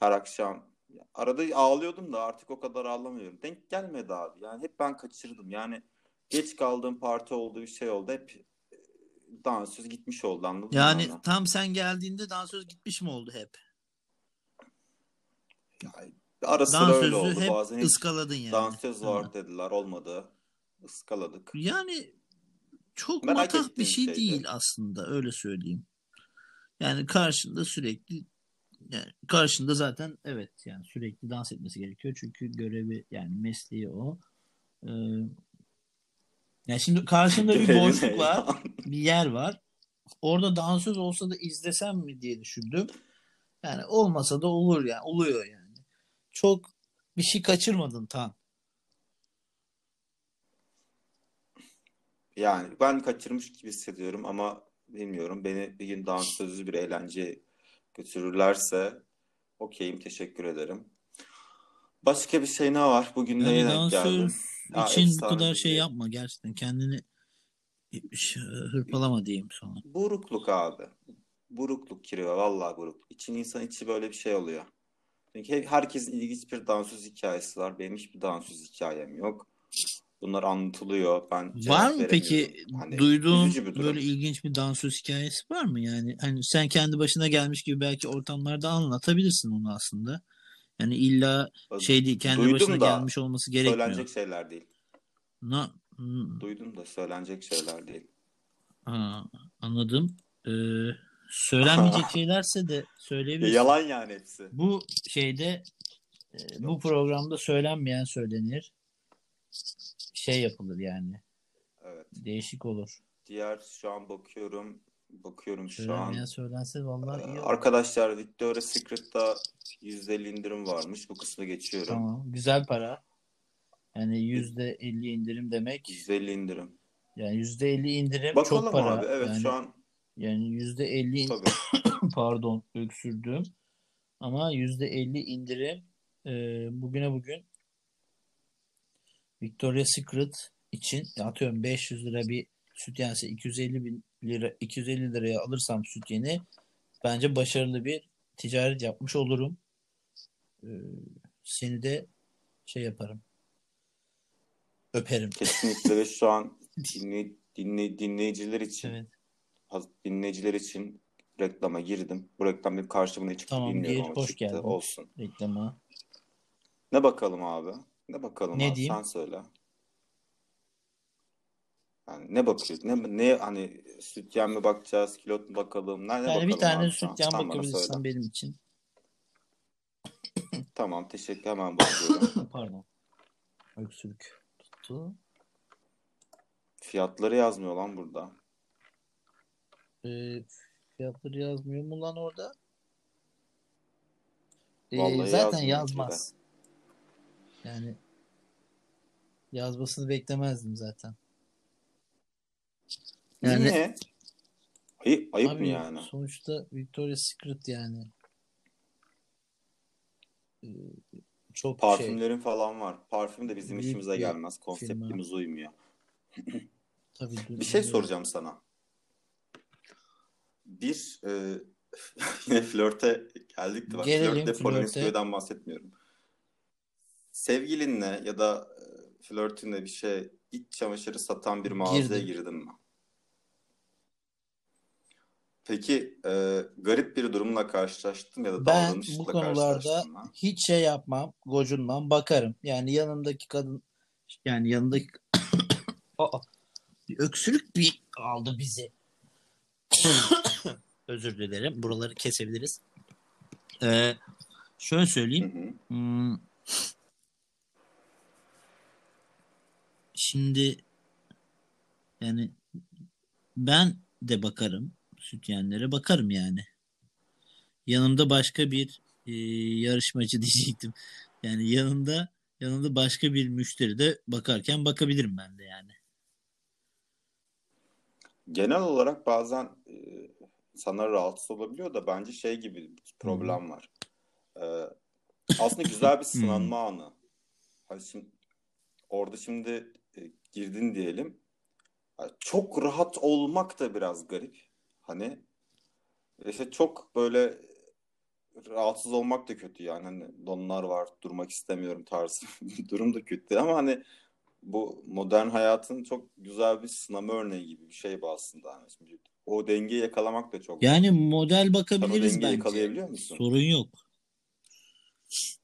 Her akşam arada ağlıyordum da artık o kadar ağlamıyorum. Denk gelmedi abi. Yani hep ben kaçırdım. Yani geç kaldığım parti oldu bir şey oldu. Hep e, dansöz gitmiş oldu anladın mı Yani bana? tam sen geldiğinde dansöz gitmiş mi oldu hep? Yani ara sıra öyle Dansözü oldu. hep Bazen hiç ıskaladın yani. dansöz var Tamam. dediler olmadı. Iskaladık. Yani çok Merak matah bir şey şeydi. değil aslında öyle söyleyeyim. Yani karşında sürekli yani karşında zaten evet yani sürekli dans etmesi gerekiyor çünkü görevi yani mesleği o. Ee, yani şimdi karşında bir boşluk var, bir yer var. Orada dansöz olsa da izlesem mi diye düşündüm. Yani olmasa da olur yani oluyor yani. Çok bir şey kaçırmadın tam. Yani ben kaçırmış gibi hissediyorum ama bilmiyorum. Beni bir gün dansözlü bir eğlence götürürlerse okeyim teşekkür ederim. Başka bir şey ne var? Bugün Yani neye denk dansöz? Aa, için bu efsane kadar bir şey şey. yapma gerçekten. Kendini ş- hırpalama diyeyim sonra. Burukluk abi. Burukluk kiriyor. Vallahi buruk. İçin insan içi böyle bir şey oluyor. Çünkü he- herkesin ilginç bir dansöz hikayesi var. Benim hiçbir dansöz hikayem yok. Bunlar anlatılıyor. Ben cevap Var mı peki. Hani duyduğun durum. böyle ilginç bir dansöz hikayesi var mı? Yani hani sen kendi başına gelmiş gibi belki ortamlarda anlatabilirsin onu aslında. Yani illa şey değil kendi Duydum başına da gelmiş olması gerekmiyor. söylenecek şeyler değil. Na, Duydum da söylenecek şeyler değil. ha, anladım. Ee, söylenmeyecek şeylerse de söyleyebilirsin. yalan yani hepsi. Bu şeyde e, bu programda söylenmeyen söylenir. Şey yapılır yani. Evet. Değişik olur. Diğer şu an bakıyorum. Bakıyorum şu Söylenmeyen an. söylense vallahi iyi Ee, olur. Arkadaşlar Victoria's Secret'ta %50 indirim varmış. Bu kısmı geçiyorum. Tamam. Güzel para. Yani yüzde elli indirim demek. %50 indirim. Yani yüzde elli indirim Bakalım çok para. abi. Evet yani, şu an yani yüzde elli in- tabii. pardon öksürdüm. Ama yüzde elli indirim e, bugüne bugün Victoria's Secret için atıyorum 500 lira bir sütyense 250 bin lira 250 liraya alırsam sütyeni bence başarılı bir ticaret yapmış olurum. E, seni de şey yaparım. Öperim. Kesinlikle ve şu an dinley, dinley, dinleyiciler için Evet. dinleyiciler için reklama girdim. Bu reklam benim karşıma ne çıktı Tamam, gir, hoş çıktı. geldin. Olsun. Reklama. Ne bakalım abi? Ne bakalım Ne abi? diyeyim? Sen söyle. Yani ne bakıyoruz? Ne, ne hani sütyen mi bakacağız, kilot mu bakalım? Ne, ne Yani bakalım bir tane sütyen Sen bana bakabilirsin söyle. benim için. Tamam, teşekkür hemen bakıyorum. Pardon. Öksürük tuttu. Fiyatları yazmıyor lan burada. Ee, fiyatları yazmıyor mu lan orada? Ee, Vallahi zaten yazmaz. Yani yazmasını beklemezdim zaten. Yani Niye? Ayıp, ayıp mı abi yani? sonuçta Victoria's Secret yani. e, çok şey Parfümlerin falan var. Parfüm de bizim işimize gelmez. Konseptimiz uymuyor. tabii Bir şey soracağım sana. Bir e, yine flörte geldik de bak. Gelelim flörte. Polonezköy'den bahsetmiyorum. Sevgilinle ya da e, flörtünle bir şey iç çamaşırı satan bir mağazaya Girdim. girdin mi? Peki e, garip bir durumla karşılaştın ya da Ben bu konularda hiç şey yapmam, gocunmam, bakarım. Yani yanımdaki kadın yani yanındaki Aa, bir öksürük bir aldı bizi. Özür dilerim. Buraları kesebiliriz. Ee, şöyle Hı söyleyeyim. hı. Hmm, şimdi yani ben de bakarım. Sütyenlere bakarım yani. Yanımda başka bir e, yarışmacı diyecektim. Yani yanında yanında başka bir müşteri de bakarken bakabilirim ben de yani. Genel olarak bazen e, insanlar rahatsız olabiliyor da bence şey gibi bir problem var. E, aslında güzel bir sınanma anı. Hani şimdi, orada şimdi e, girdin diyelim. Yani çok rahat olmak da biraz garip. Hani işte çok böyle rahatsız olmak da kötü yani. Hani donlar var, durmak istemiyorum tarzı bir durum da kötü ama hani bu modern hayatın çok güzel bir sınama örneği gibi bir şey bu aslında. Hani şimdi o dengeyi yakalamak da çok Yani model Sen o bakabiliriz bence. yakalayabiliyor musun? Sorun yok.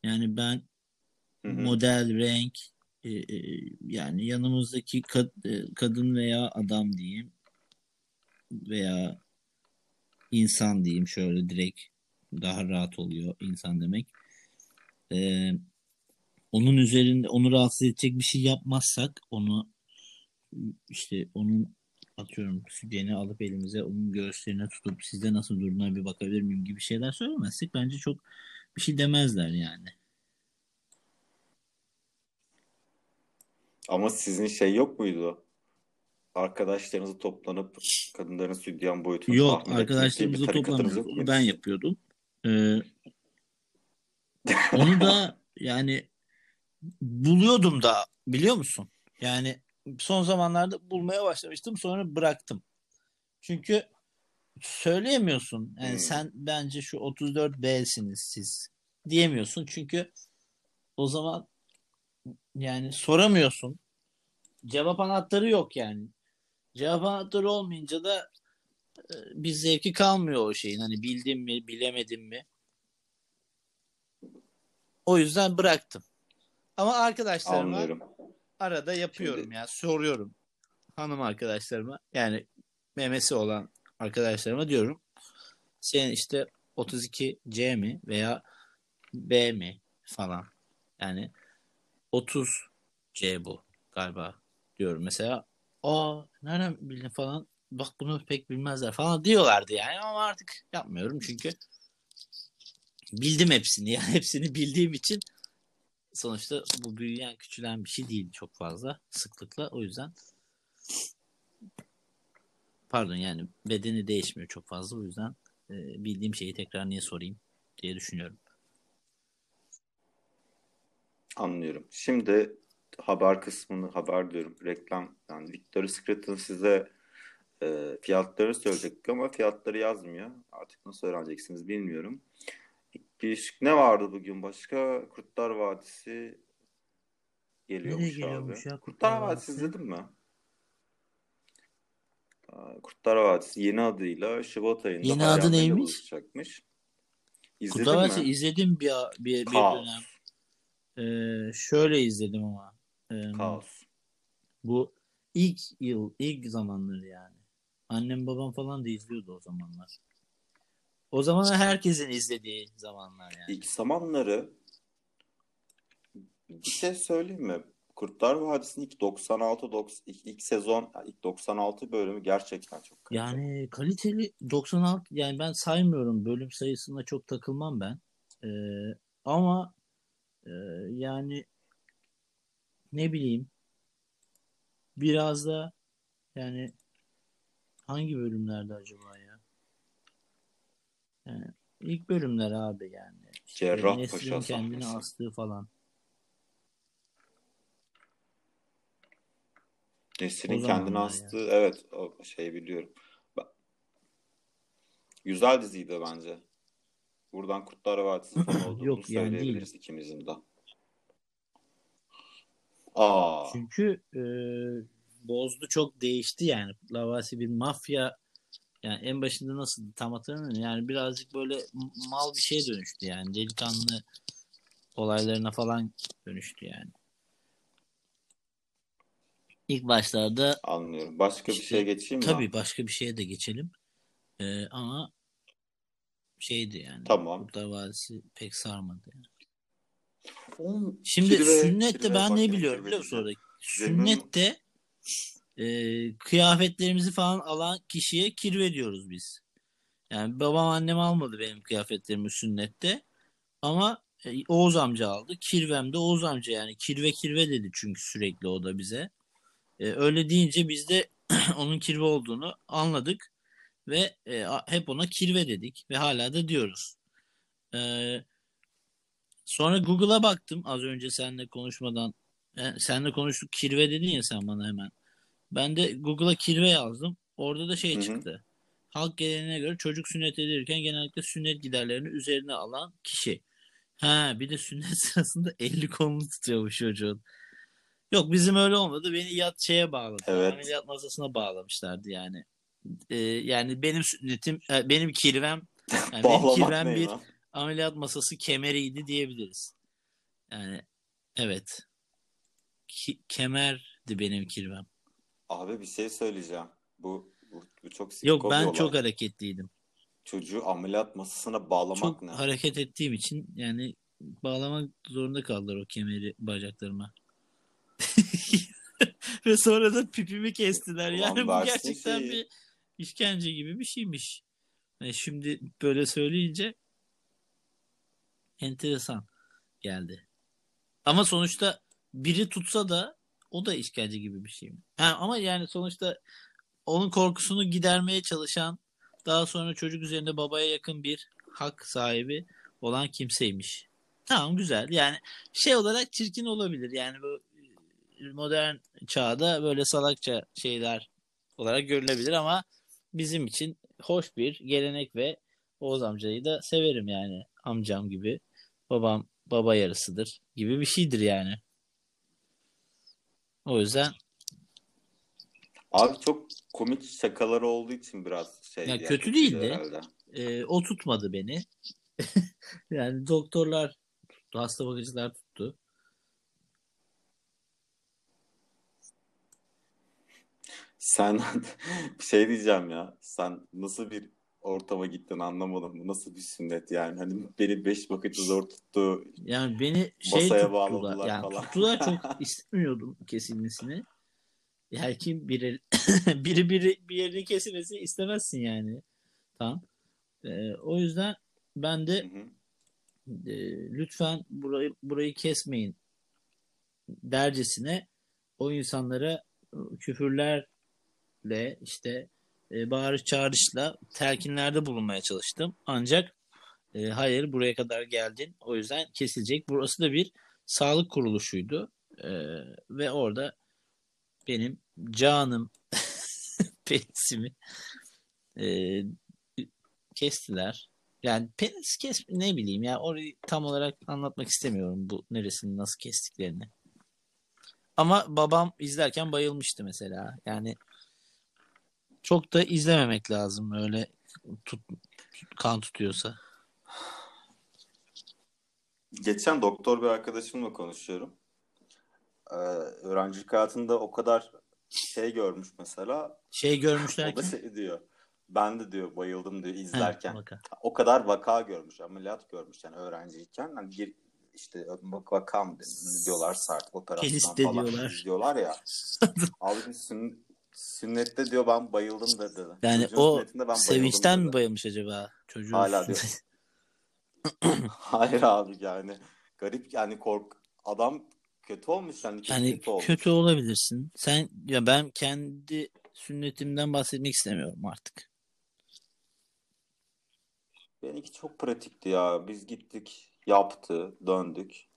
Yani ben Hı hı. model, renk e, e, yani yanımızdaki kad- e, kadın veya adam diyeyim veya insan diyeyim şöyle direkt daha rahat oluyor insan demek. Ee, onun üzerinde onu rahatsız edecek bir şey yapmazsak onu işte onun atıyorum sütyeni alıp elimize onun göğüslerine tutup sizde nasıl durduğuna bir bakabilir miyim gibi şeyler söylemezsek bence çok bir şey demezler yani. Ama sizin şey yok muydu? Arkadaşlarınızı toplanıp kadınların sütyen boyutunu Yok tahmin toplantıda muydu ben yapıyordum. Ee, onu da yani buluyordum da biliyor musun? Yani son zamanlarda bulmaya başlamıştım sonra bıraktım. Çünkü söyleyemiyorsun. Yani Hmm. sen bence şu 34B'siniz siz diyemiyorsun. Çünkü o zaman yani soramıyorsun. Cevap anahtarı yok yani. Cevap anahtarı olmayınca da e, bir zevki kalmıyor o şeyin. Hani bildim mi, bilemedim mi? O yüzden bıraktım. Ama arkadaşlarıma Anlıyorum. arada yapıyorum Şimdi- ya. Soruyorum hanım arkadaşlarıma. Yani memesi olan arkadaşlarıma diyorum. Senin işte 32C mi veya B mi falan. Yani 30C bu galiba diyorum. Mesela aa nereden bildin falan. Bak bunu pek bilmezler falan diyorlardı yani ama artık yapmıyorum çünkü bildim hepsini yani hepsini bildiğim için sonuçta bu büyüyen küçülen bir şey değil çok fazla sıklıkla o yüzden pardon yani bedeni değişmiyor çok fazla o yüzden e, bildiğim şeyi tekrar niye sorayım diye düşünüyorum. Anlıyorum. Şimdi haber kısmını haber diyorum. Reklam yani Victoria's Secret'ın size e, fiyatları söyleyecek ama fiyatları yazmıyor. Artık nasıl öğreneceksiniz bilmiyorum. Bir, ne vardı bugün başka? Kurtlar Vadisi geliyormuş Nereye geliyormuş abi. ya Kurtlar Vadisi izledin mi? Kurtlar Vadisi yeni adıyla Şubat ayında Yeni adı neymiş? buluşacakmış. İzledin Kurtlar Vadisi izledim bir, bir, bir Kaos. dönem. Ee, şöyle izledim ama. Ee, Kaos. bu ilk yıl, ilk zamanları yani. Annem babam falan da izliyordu o zamanlar. O zaman herkesin izlediği zamanlar yani. İlk zamanları bir şey söyleyeyim mi? Kurtlar Vadisi'nin ilk 96 90 ilk, ilk sezon ilk 96 bölümü gerçekten çok kaliteli. Yani kaliteli 96 yani ben saymıyorum bölüm sayısına çok takılmam ben. Ee, ama e, yani ne bileyim biraz da yani hangi bölümlerde acaba ya? Yani ilk bölümler abi yani. Cerrahpaşa Nesrin kendini sahnesi. astığı falan. Nesrin'in kendini astığı evet o şey biliyorum. Güzel diziydi bence. Buradan Kurtlar Vadisi falan olduğunu Yok, yani söyleyebiliriz ikimizin de. Aa, Çünkü e, bozdu çok değişti yani. Lavasi bir mafya yani en başında nasıl tam hatırlamıyorum. Yani birazcık böyle mal bir şeye dönüştü yani. Delikanlı olaylarına falan dönüştü yani. İlk başlarda anlıyorum. Başka bir İşte, şey geçeyim mi? tabii başka bir şeye de geçelim. E, ama şeydi yani. Tamam. Kurtlar Vadisi pek sarmadı. Yani. Oğlum, Şimdi kirve- sünnette kirve ben ne biliyorum biliyor musun diyeceğim. orada? Sünnette e, kıyafetlerimizi falan alan kişiye kirve diyoruz biz. Yani babam annem almadı benim kıyafetlerimi sünnette. Ama e, Oğuz amca aldı. Kirvem de Oğuz amca yani. Kirve kirve dedi çünkü sürekli o da bize. E, öyle deyince biz de onun kirve olduğunu anladık. Ve e, hep ona kirve dedik. Ve hala da diyoruz. E, sonra Google'a baktım az önce seninle konuşmadan. E, seninle konuştuk kirve dedin ya sen bana hemen. Ben de Google'a kirve yazdım. Orada da şey Hı hı. çıktı. Halk geleneğine göre çocuk sünnet edilirken genellikle sünnet giderlerini üzerine alan kişi. Ha bir de sünnet sırasında elli kolunu tutuyormuş çocuğun. Yok bizim öyle olmadı. Beni yat şeye bağladı. Evet. Ameliyat masasına bağlamışlardı yani. Ee, yani benim sünnetim, e, benim kirvem, yani benim kirvem bir ya? Ameliyat masası kemeriydi diyebiliriz. Yani evet. Ki- kemerdi benim kirvem. Abi bir şey söyleyeceğim. Bu, bu, bu çok siko Yok ben olay. çok hareketliydim. Çocuğu ameliyat masasına bağlamak Çok ne? hareket ettiğim için yani bağlamak zorunda kaldılar o kemeri bacaklarıma. Ve sonra da pipimi kestiler. Ulan Yani bu gerçekten şeyi. bir işkence gibi bir şeymiş. Yani şimdi böyle söyleyince enteresan geldi. Ama sonuçta biri tutsa da o da işkence gibi bir şey mi? Ha, ama yani sonuçta onun korkusunu gidermeye çalışan daha sonra çocuk üzerinde babaya yakın bir hak sahibi olan kimseymiş. Tamam güzel. Yani şey olarak çirkin olabilir. Yani bu e, modern çağda böyle salakça şeyler olarak görülebilir ama bizim için hoş bir gelenek ve Oğuz amcayı da severim yani. Amcam gibi. Babam baba yarısıdır gibi bir şeydir yani. O yüzden Abi çok komik şakaları olduğu için biraz şey Ya yani kötü değildi. e, o tutmadı beni. yani doktorlar tuttu, hasta bakıcılar tuttu. Sen bir şey diyeceğim ya. Sen nasıl bir ortama gittin anlamadım. Bu nasıl bir sünnet yani? Hani beni beş bakıcı zor tuttu. Yani beni şey Masaya tuttular. bağladılar Yani falan. tuttular çok istemiyordum kesilmesini. Yani kim biri biri biri bir yerini kesilmesini istemezsin yani. Tamam. E, o yüzden ben de e, lütfen burayı burayı kesmeyin dercesine o insanlara e, küfürlerle işte e, bağırış çağrışla telkinlerde bulunmaya çalıştım. Ancak e, hayır buraya kadar geldin o yüzden kesilecek. Burası da bir sağlık kuruluşuydu E, ve orada benim canım penisimi e, kestiler. Yani penis kes ne bileyim ya orayı tam olarak anlatmak istemiyorum bu neresini nasıl kestiklerini. Ama babam izlerken bayılmıştı mesela. Yani çok da izlememek lazım öyle tut, kan tutuyorsa. Geçen doktor bir arkadaşımla konuşuyorum. Ee, öğrencilik hayatında o kadar şey görmüş mesela. Şey görmüşler ki. şey diyor. Ben de diyor bayıldım diyor He, izlerken. baka. O kadar vaka görmüş, ameliyat görmüş yani öğrenciyken. Hani bir işte vak- vaka mı diyorlarsa artık operasyon falan diyorlar. diyorlar ya. Abi sün, sünnette diyor ben bayıldım dedi. Yani Çocuğun o ben sevinçten mi bayılmış acaba çocuğun? Hala diyor. Hayır abi yani garip yani kork adam kötü olmuş yani kötü, Yani kötü olmuş. kötü olabilirsin. Sen ya ben kendi sünnetimden bahsetmek istemiyorum artık. Benimki çok pratikti ya. Biz gittik yaptı, döndük.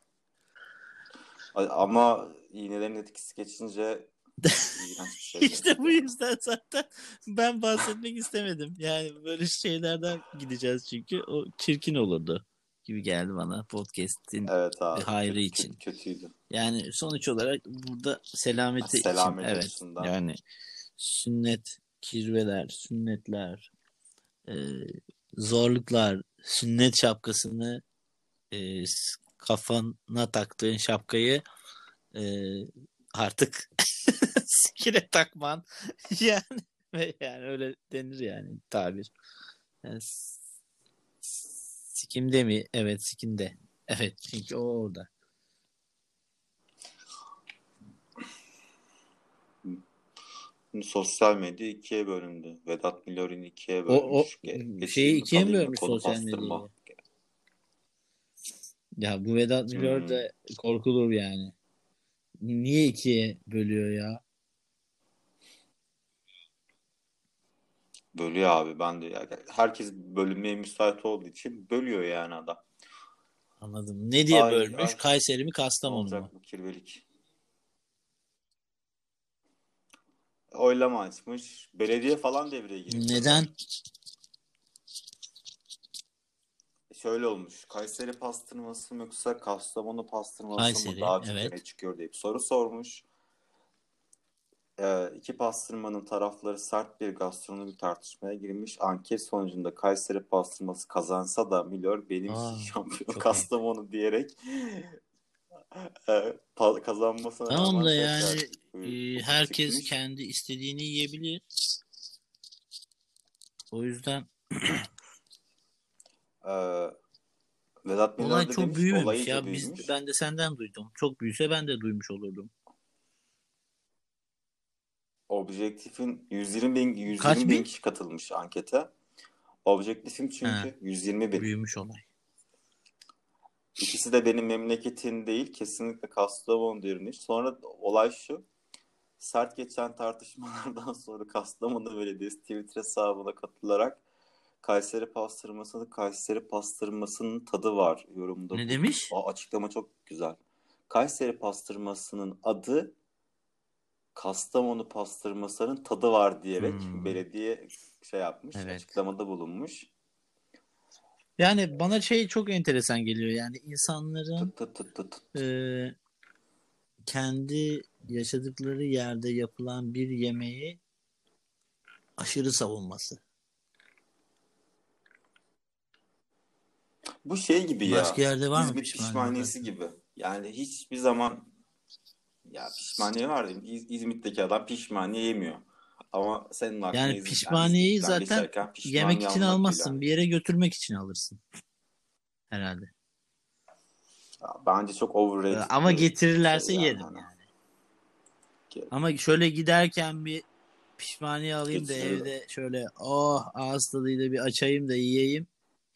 Ama iğnelerin etkisi geçince. İşte bu yüzden zaten ben bahsetmek istemedim. Yani böyle şeylerden gideceğiz çünkü o çirkin olurdu gibi geldi bana podcast'in Evet abi. hayrı kötü- için. Kötüydü. Yani sonuç olarak burada selameti için Selamet evet. açısından. Yani sünnet, kirveler, sünnetler, e, zorluklar, sünnet şapkasını e, kafana taktığın şapkayı e, artık sikine takman yani yani öyle denir yani tabir. Yani, sikimde mi? Evet sikimde. Evet çünkü o orada. Sosyal medya ikiye bölündü. Vedat Milor'un ikiye O, o bölmüş. Şeyi mi, ikiye mi bölmüş sosyal medyayı? Ya bu Vedat Milor Hmm. da korkulur yani. Niye ikiye bölüyor ya? Bölüyor abi ben de. ya. Herkes bölünmeye müsait olduğu için bölüyor yani adam. Anladım. Ne diye Ay, bölmüş? ay. Kayseri mi Kastamonu mu? olacak bu kirvelik? Oylama açmış. Belediye falan devreye girmiş. Neden? Şöyle olmuş. Kayseri pastırması mı yoksa Kastamonu pastırması Kayseri, mı daha çok evet. çıkıyor bir soru sormuş. Ee, iki pastırmanın tarafları sert bir gastronomik tartışmaya girmiş. Anket sonucunda Kayseri pastırması kazansa da Milor benim Aa, şampiyon Kastamonu diyerek e, kazanmasına Tamam da yani e, herkes çekilmiş. kendi istediğini yiyebilir. O yüzden Ee, Vedat Milor olay çok demiş ya. büyümüş. Biz, ben de senden duydum. Çok büyüse ben de duymuş olurdum. Objektif'in 120 bin, 120 Kaç bin bin? kişi katılmış ankete. Objektif'im çünkü Ha. 120 bin. Büyümüş olay. İkisi de benim memleketim değil. Kesinlikle Kastamonu demiş. Sonra olay şu. Sert geçen tartışmalardan sonra Kastamonu Belediyesi Twitter hesabına katılarak Kayseri pastırmasını Kayseri pastırmasının tadı var yorumda. Ne demiş? O açıklama çok güzel. Kayseri pastırmasının adı Kastamonu pastırmasının tadı var diyerek Hmm. belediye şey yapmış, Evet. açıklamada bulunmuş. Yani bana şey çok enteresan geliyor. Yani insanların Tut tut tut tut. e, kendi yaşadıkları yerde yapılan bir yemeği aşırı savunması. Bu şey gibi ya. Başka yerde var mı pişmaniyesi gibi. Yani hiçbir zaman ya pişmaniye var değil mi? İz- İzmit'teki adam pişmaniye yemiyor. Ama senin aklına Yani İzmit'ten- pişmaniyeyi İzmit'ten zaten geçerken pişmaniye Yemek için almak almazsın. Bir yere götürmek için alırsın. Herhalde. Ya Bence çok overrated. Ama bir getirirlerse şey yani. yerim Hani yani. Ge- Ama şöyle giderken bir pişmaniye alayım da Getiririm. evde şöyle oh ağız tadıyla bir açayım da yiyeyim.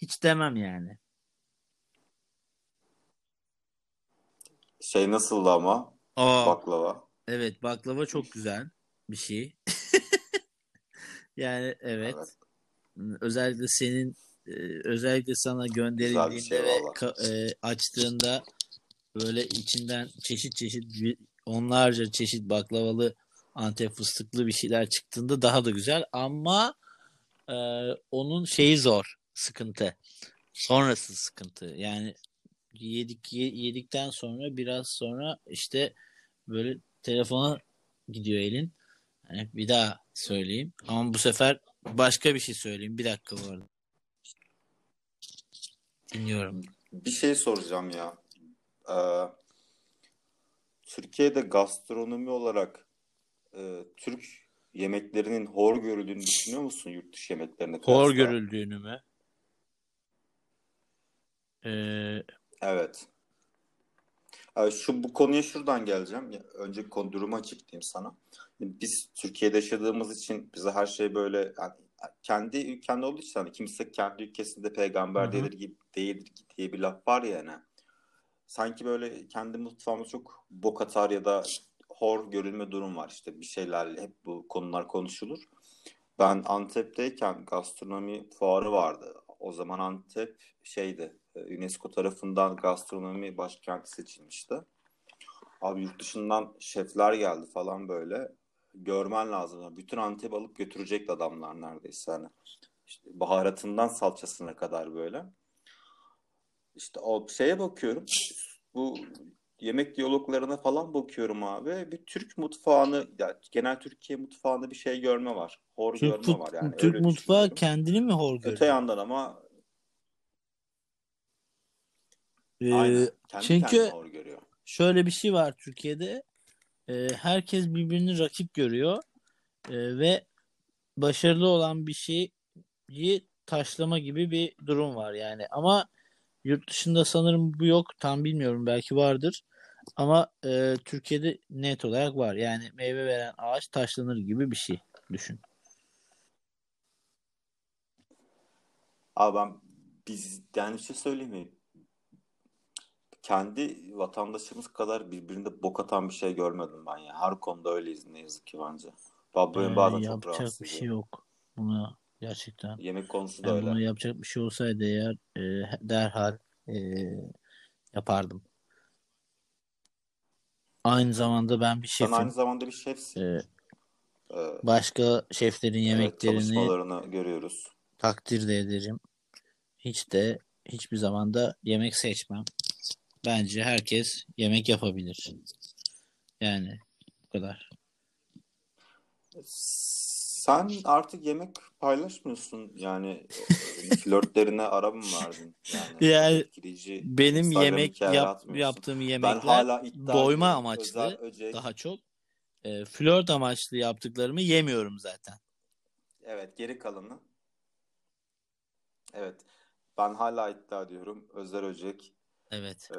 Hiç demem yani. Şey nasıldı ama Aa, baklava. evet baklava çok güzel bir şey. yani evet. Evet. Özellikle senin e, özellikle sana gönderildiğinde şey ve ka- e, açtığında böyle içinden çeşit çeşit onlarca çeşit baklavalı Antep fıstıklı bir şeyler çıktığında daha da güzel ama e, onun şeyi zor sıkıntı sonrası sıkıntı yani yedik ye- yedikten sonra biraz sonra işte böyle telefona gidiyor elin. Hani bir daha söyleyeyim. Ama bu sefer başka bir şey söyleyeyim. Bir dakika bu arada. Dinliyorum. Bir şey soracağım ya. Ee, Türkiye'de gastronomi olarak e, Türk yemeklerinin hor görüldüğünü düşünüyor musun yurt dışı yemeklerine hor görüldüğünü mü? Ee, Evet. Ee, şu bu konuya şuradan geleceğim. Ya, önce konu durumu açıklayayım sana. Biz Türkiye'de yaşadığımız için bize her şey böyle yani kendi ülken olduğu için hani kimse kendi ülkesinde peygamber Hı hı. değildir gibi değildir diye bir laf var ya yani. Sanki böyle kendi mutfağımız çok bok atar ya da hor görülme durum var işte bir şeylerle hep bu konular konuşulur. Ben Antep'teyken gastronomi fuarı vardı. O zaman Antep şeydi UNESCO tarafından gastronomi başkenti seçilmişti. Abi yurt dışından şefler geldi falan böyle. Görmen lazım. Bütün Antep alıp götürecekti adamlar neredeyse hani. İşte baharatından salçasına kadar böyle. İşte o şeye bakıyorum. Bu yemek diyaloglarına falan bakıyorum abi. Bir Türk mutfağını, ya genel Türkiye mutfağında bir şey görme var. Hor Türk, görme var yani. Türk mutfağı kendini mi hor Öte görüyor? yandan ama Ee, aynen kendi çünkü hor görüyor. şöyle bir şey var Türkiye'de. Ee, herkes birbirini rakip görüyor Ee, ve başarılı olan bir şeyi taşlama gibi bir durum var yani. Ama yurt dışında sanırım bu yok. Tam bilmiyorum belki vardır. Ama e, Türkiye'de net olarak var. Yani meyve veren ağaç taşlanır gibi bir şey düşün. Abi ben biz yani bir şey söyleyeyim mi? Kendi vatandaşımız kadar birbirinde bok atan bir şey görmedim ben ya. Her konuda öyleyiz ne yazık ki bence. Ben bu Ee, bazen çok yapacak bir şey yok. Buna gerçekten. Yemek konusu da Yani öyle. bunu yapacak bir şey olsaydı eğer e, derhal e, yapardım. Aynı zamanda ben bir Sen şefim. aynı zamanda bir şefsin. Ee, başka şeflerin evet yemeklerini çalışmalarını görüyoruz. takdir de ederim. Hiç de hiçbir zaman da yemek seçmem. Bence herkes yemek yapabilir. Yani bu kadar. Sen artık yemek paylaşmıyorsun. Yani e, flörtlerine ara mı verdin? Yani Yani etkileyici benim yemek yap, atmıyorsun. yaptığım Ben yemekler hala iddia doyma amaçlı Özel Öcek. daha çok. E, flört amaçlı yaptıklarımı yemiyorum zaten. Evet geri kalanı. Evet. Ben hala iddia ediyorum. Özel Öcek Evet. e,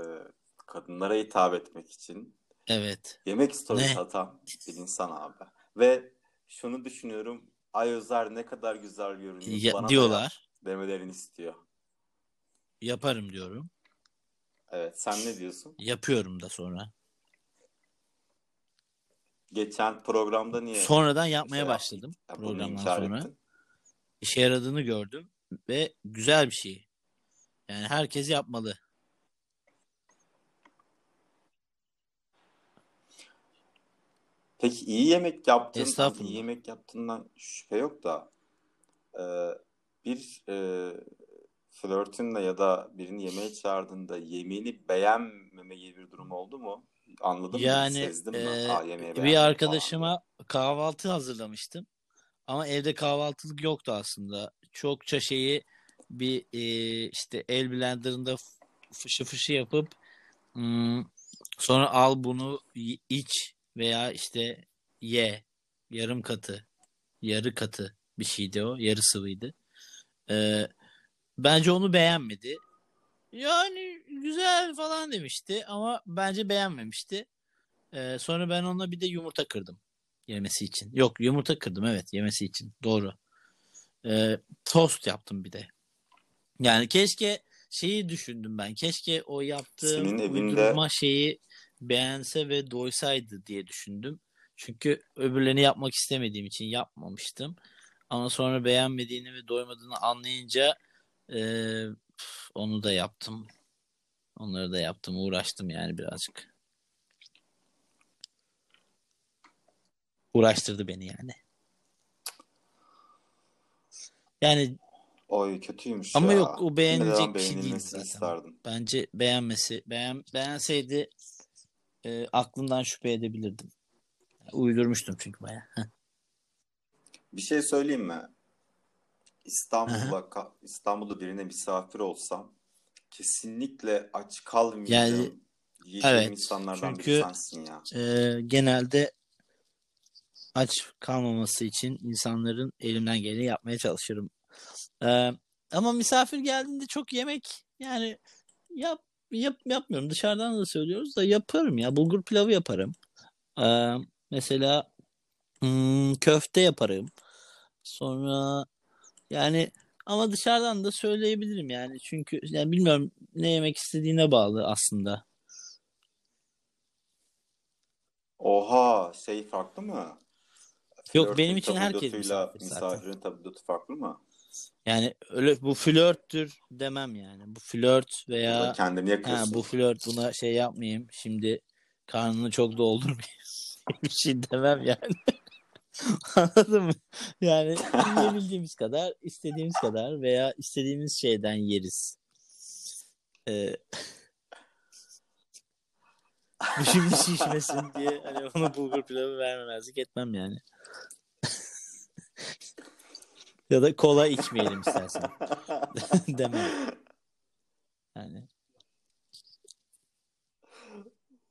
kadınlara hitap etmek için Evet. yemek stories Ne? atan bir insan abi. Ve şunu düşünüyorum. Ay Özer ne kadar güzel görünüyor. Ya- Bana yap diyorlar. demelerini istiyor. Yaparım diyorum. Evet. Sen ne diyorsun? Yapıyorum da sonra. Geçen programda niye Sonradan yapmaya şey başladım ya bunu programdan sonra. ettin? İşe yaradığını gördüm ve güzel bir şey. Yani herkes yapmalı. Peki iyi yemek yaptın, hani Estağfurullah. iyi yemek yaptığından şüphe yok da e, bir e, flörtünle ya da birini yemeğe çağırdığında yemeğini beğenmeme gibi bir durum oldu mu? Anladın mı? Yani Sezdin mi? e, Aa yemeği bir beğenmedim falan arkadaşıma kahvaltı hazırlamıştım. Ama evde kahvaltılık yoktu aslında. Çokça şeyi bir e, işte el blenderında fışı fışı yapıp hmm, sonra al bunu iç veya işte ye. Yarım katı, yarı katı bir şeydi o. Yarı sıvıydı. E, bence onu beğenmedi. Yani güzel falan demişti ama bence beğenmemişti. Ee, sonra ben ona bir de yumurta kırdım yemesi için. Yok yumurta kırdım evet yemesi için. Doğru. Ee, tost yaptım bir de. Yani keşke şeyi düşündüm ben. Keşke o yaptığım Senin evinde uydurma şeyi beğense ve doysaydı diye düşündüm. Çünkü öbürlerini yapmak istemediğim için yapmamıştım. Ama sonra beğenmediğini ve doymadığını anlayınca ee, onu da yaptım. Onları da yaptım. Uğraştım yani birazcık. Uğraştırdı beni yani. Yani oy kötüymüş ama ya. yok o Neden beğenilecek bir şey değil zaten. isterdim. Bence beğenmesi, beğen, beğenseydi e, aklımdan şüphe edebilirdim. Uydurmuştum çünkü bayağı. Bir şey söyleyeyim mi? İstanbul'a İstanbul'da birine misafir olsam kesinlikle aç Yani kalmayacağım yiyeceğim evet insanlardan biri çünkü sensin ya. e, genelde aç kalmaması için insanların elimden geleni yapmaya çalışırım. E, ama misafir geldiğinde çok yemek yani yap, yap yapmıyorum. Dışarıdan da söylüyoruz da yaparım ya. Bulgur pilavı yaparım. E, mesela hmm, köfte yaparım. Sonra yani ama dışarıdan da söyleyebilirim yani. Çünkü yani bilmiyorum ne yemek istediğine bağlı aslında. Oha şey farklı mı? Yok benim Flörtün için herkes misafir zaten. misafirin tabidotu farklı mı? Yani öyle bu flörttür demem yani. Bu flört veya kendini ha, yakıyorsun. bu flört buna şey yapmayayım. Şimdi karnını çok doldurmayayım. bir şey demem yani. Anladın mı? Yani yiyebildiğimiz kadar, istediğimiz kadar veya istediğimiz şeyden yeriz. Ee, şimdi şişmesin diye hani ona bulgur pilavı vermemezlik etmem yani. Ya da kola içmeyelim istersen. Demem. Yani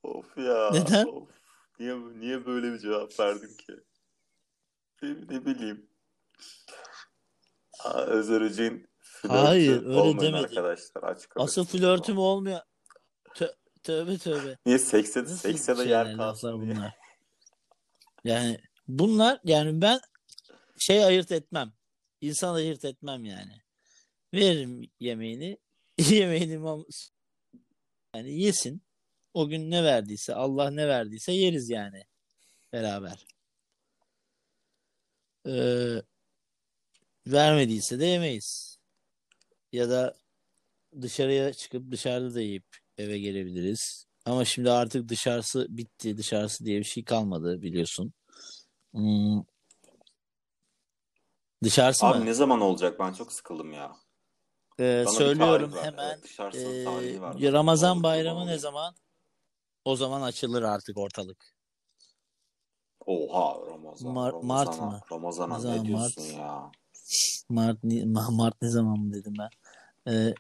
Of ya. Neden? Of. Niye, niye böyle bir cevap verdin ki? Ne, ne bileyim. Aa, Özer flörtü Hayır, öyle demedim. arkadaşlar. Açık asıl flörtüm olmuyor. Tö- tövbe tövbe. Niye sekse, Nasıl sekse de şeyler, yer kalsın bunlar? Yani bunlar yani ben şey ayırt etmem. İnsan ayırt etmem yani. Veririm yemeğini. yemeğini mam- yani yesin. O gün ne verdiyse Allah ne verdiyse yeriz yani. Beraber. Ee, vermediyse de yemeyiz. Ya da dışarıya çıkıp dışarıda da yiyip eve gelebiliriz. Ama şimdi artık dışarısı bitti. Dışarısı diye bir şey kalmadı biliyorsun. Hmm. Dışarısı Abi mı? ne zaman olacak? Ben çok sıkıldım ya. Ee, Bana söylüyorum hemen. Evet, Ee, var. Ramazan bayramı ne zaman? O zaman açılır artık ortalık. Oha Ramazan. Mar- Mart mı? Ramazan'a Ne diyorsun Mart? ya? Mart, Mart ne zaman mı dedim ben. Ee,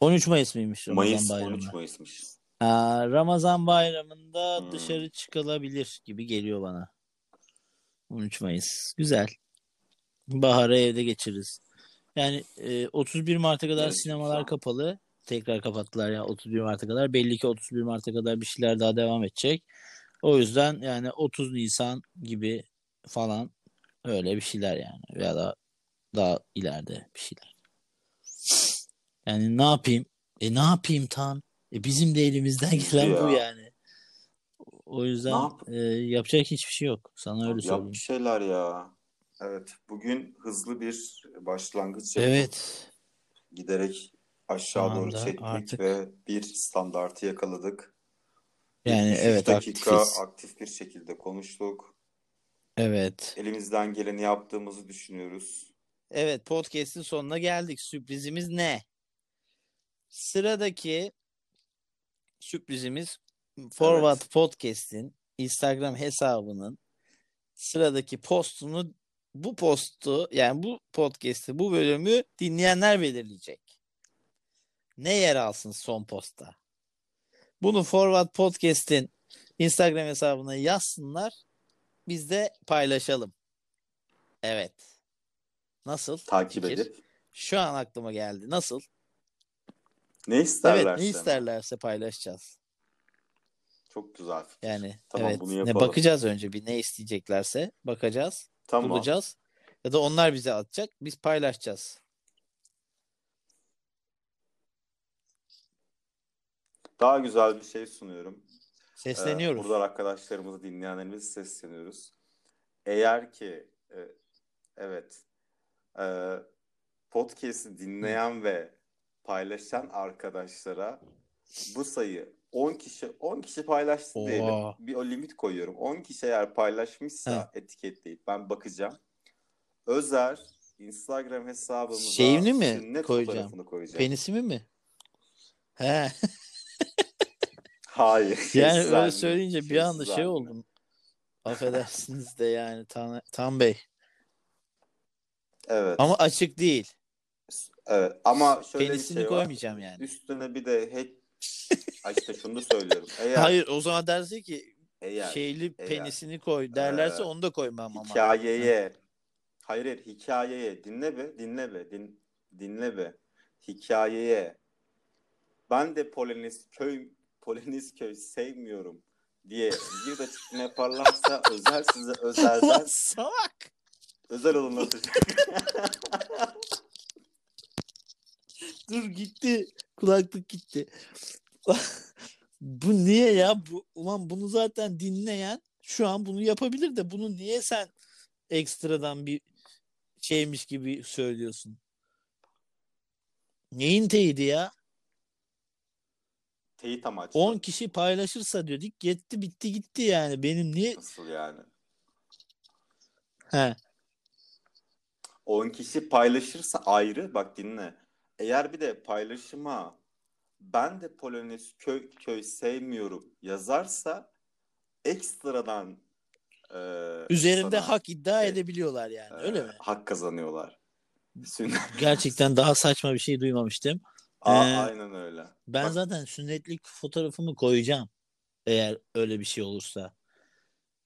13 Mayıs mıymış Ramazan Mayıs bayramı? 13 Mayıs'mış. Aa, Ramazan bayramında Hmm. dışarı çıkılabilir gibi geliyor bana. 13 Mayıs. Güzel. Baharı evde geçiririz. Yani e, 31 Mart'a kadar Evet, sinemalar kapalı. Tekrar kapattılar ya 31 Mart'a kadar. Belli ki 31 Mart'a kadar bir şeyler daha devam edecek. O yüzden yani 30 Nisan gibi falan öyle bir şeyler yani. Ya da daha ileride bir şeyler. Yani ne yapayım? E ne yapayım Tan? E bizim de elimizden gelen bu Ya. yani. O yüzden yap- e, yapacak hiçbir şey yok. Sana öyle söyleyeyim. Yap bir şeyler ya. Evet. Bugün hızlı bir başlangıç yapıp Evet. giderek aşağı Şu doğru anda çektik artık- ve bir standartı yakaladık. Yani 73 evet dakika aktifiz. aktif bir şekilde konuştuk. Evet. Elimizden geleni yaptığımızı düşünüyoruz. Evet podcast'in sonuna geldik. Sürprizimiz ne? Sıradaki sürprizimiz Forward Evet. Podcast'in Instagram hesabının sıradaki postunu bu postu yani bu podcast'i bu bölümü dinleyenler belirleyecek. Ne yer alsın son posta? Bunu Forward Podcast'in Instagram hesabına yazsınlar. Biz de paylaşalım. Evet. Nasıl? Takip fikir? edip Şu an aklıma geldi. Nasıl? ne isterlerse. Evet, ne isterlerse paylaşacağız. Çok güzel fikir. Yani Tamam, evet. bunu Ne yapalım. bakacağız önce bir ne isteyeceklerse bakacağız, Tamam. bulacağız ya da onlar bize atacak, biz paylaşacağız. Daha güzel bir şey sunuyorum. Ee, Sesleniyoruz. buradan arkadaşlarımızı dinleyenlerimize sesleniyoruz. Eğer ki e, evet e, podcast'i dinleyen ve paylaşan arkadaşlara bu sayı 10 kişi 10 kişi paylaştı Oha. diyelim. Bir o limit koyuyorum. 10 kişi eğer paylaşmışsa etiketleyip ben bakacağım. Özer Instagram hesabımıza Şeyini mi koyacağım? koyacağım. Penisimi mi? He. Hayır. Yani öyle halini, söyleyince bir anda şey oldum. Affedersiniz de yani Tan, Tan Bey. Evet. Ama açık değil. Evet ama şöyle Penisini bir şey var. koymayacağım yani. Üstüne bir de he... Ay işte şunu da söylüyorum. Eğer, Hayır o zaman derse ki eğer şeyli eğer, penisini koy derlerse Ee, onu da koymam ama. hikayeye hayır hayır hikayeye dinle be dinle be din, dinle be hikayeye ben de Poloniz köy Poloniz köy sevmiyorum diye bir de açıklama yaparlarsa özel size özelden salak. özel alınlatacak. Dur gitti. Kulaklık gitti. bu niye ya? Bu, ulan bunu zaten dinleyen şu an bunu yapabilir de bunu niye sen ekstradan bir şeymiş gibi söylüyorsun. Neyin teyidi ya? Teyit amaçlı. 10 kişi paylaşırsa dedik gitti bitti gitti yani. Benim niye? Nasıl yani? He. 10 kişi paylaşırsa ayrı. Bak dinle. Eğer bir de paylaşıma ben de Polonez köy köy sevmiyorum yazarsa ekstradan e, Üzerinde sana, hak iddia e, edebiliyorlar yani. e, Öyle mi? Hak kazanıyorlar. Gerçekten daha saçma bir şey duymamıştım. Aa, Ee, aynen öyle. Ben Bak- zaten sünnetlik fotoğrafımı koyacağım. Eğer öyle bir şey olursa.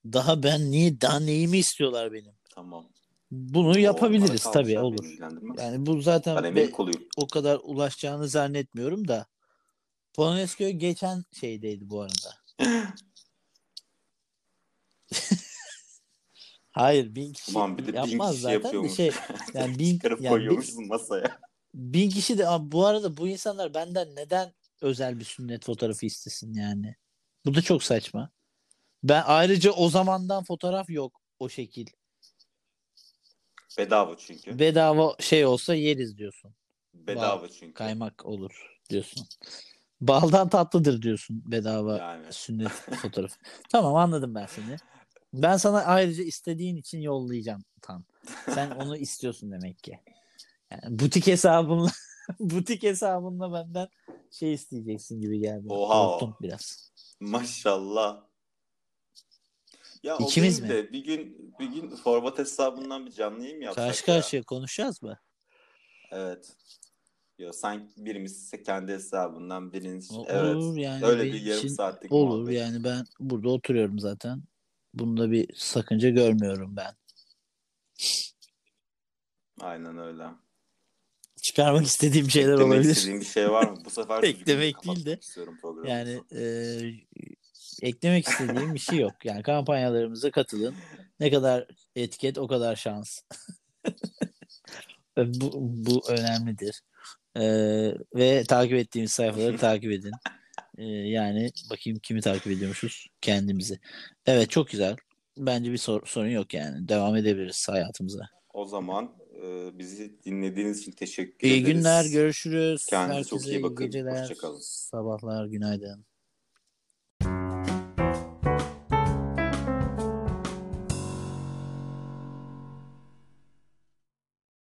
Daha ben niye daha neyimi istiyorlar benim? Tamam. Bunu O yapabiliriz tabii olur. Yani bu zaten be- o kadar ulaşacağını zannetmiyorum da. Polonezköy geçen şeydeydi bu arada. Hayır bin kişi Ulan bir de bin yapmaz kişi zaten yapıyormuş. şey yani bin, Çıkarıp yani bin, masaya. bin kişi de bu arada bu insanlar benden neden özel bir sünnet fotoğrafı istesin yani? Bu da çok saçma. Ben ayrıca o zamandan fotoğraf yok o şekil. Bedava çünkü. Bedava şey olsa yeriz diyorsun. Bedava çünkü. Kaymak olur diyorsun. Baldan tatlıdır diyorsun bedava Yani. sünnet fotoğrafı. Tamam anladım ben seni. Ben sana ayrıca istediğin için yollayacağım tam. Sen onu istiyorsun demek ki. Yani butik hesabınla butik hesabınla benden şey isteyeceksin gibi geldi. Oha. Korktum biraz. Maşallah. Ya İkimiz değil de bir gün bir gün format hesabından bir canlı yayın mı yapsak Karşı ya? karşıya konuşacağız mı? Evet. Yo, sanki birimiz kendi hesabından biriniz O- evet. Olur yani. Öyle bir yarım için saatlik Olur muhabbet. yani ben burada oturuyorum zaten. Bunda bir sakınca görmüyorum ben. Aynen öyle. Çıkarmak istediğim şeyler Eklemek olabilir. istediğin bir şey var mı? Bu sefer Eklemek değil de. Yani e, eklemek istediğim bir şey yok. Yani kampanyalarımıza katılın. Ne kadar etiket o kadar şans. bu, bu önemlidir. E, ve takip ettiğimiz sayfaları takip edin. E, yani bakayım kimi takip ediyormuşuz? Kendimizi. Evet çok güzel. Bence bir sor- sorun yok yani. Devam edebiliriz hayatımıza. O zaman e, bizi dinlediğiniz için teşekkür İyi ederiz. günler, görüşürüz. Kendinize çok Herkese iyi bakın. geceler, Hoşça kalın. sabahlar, günaydın.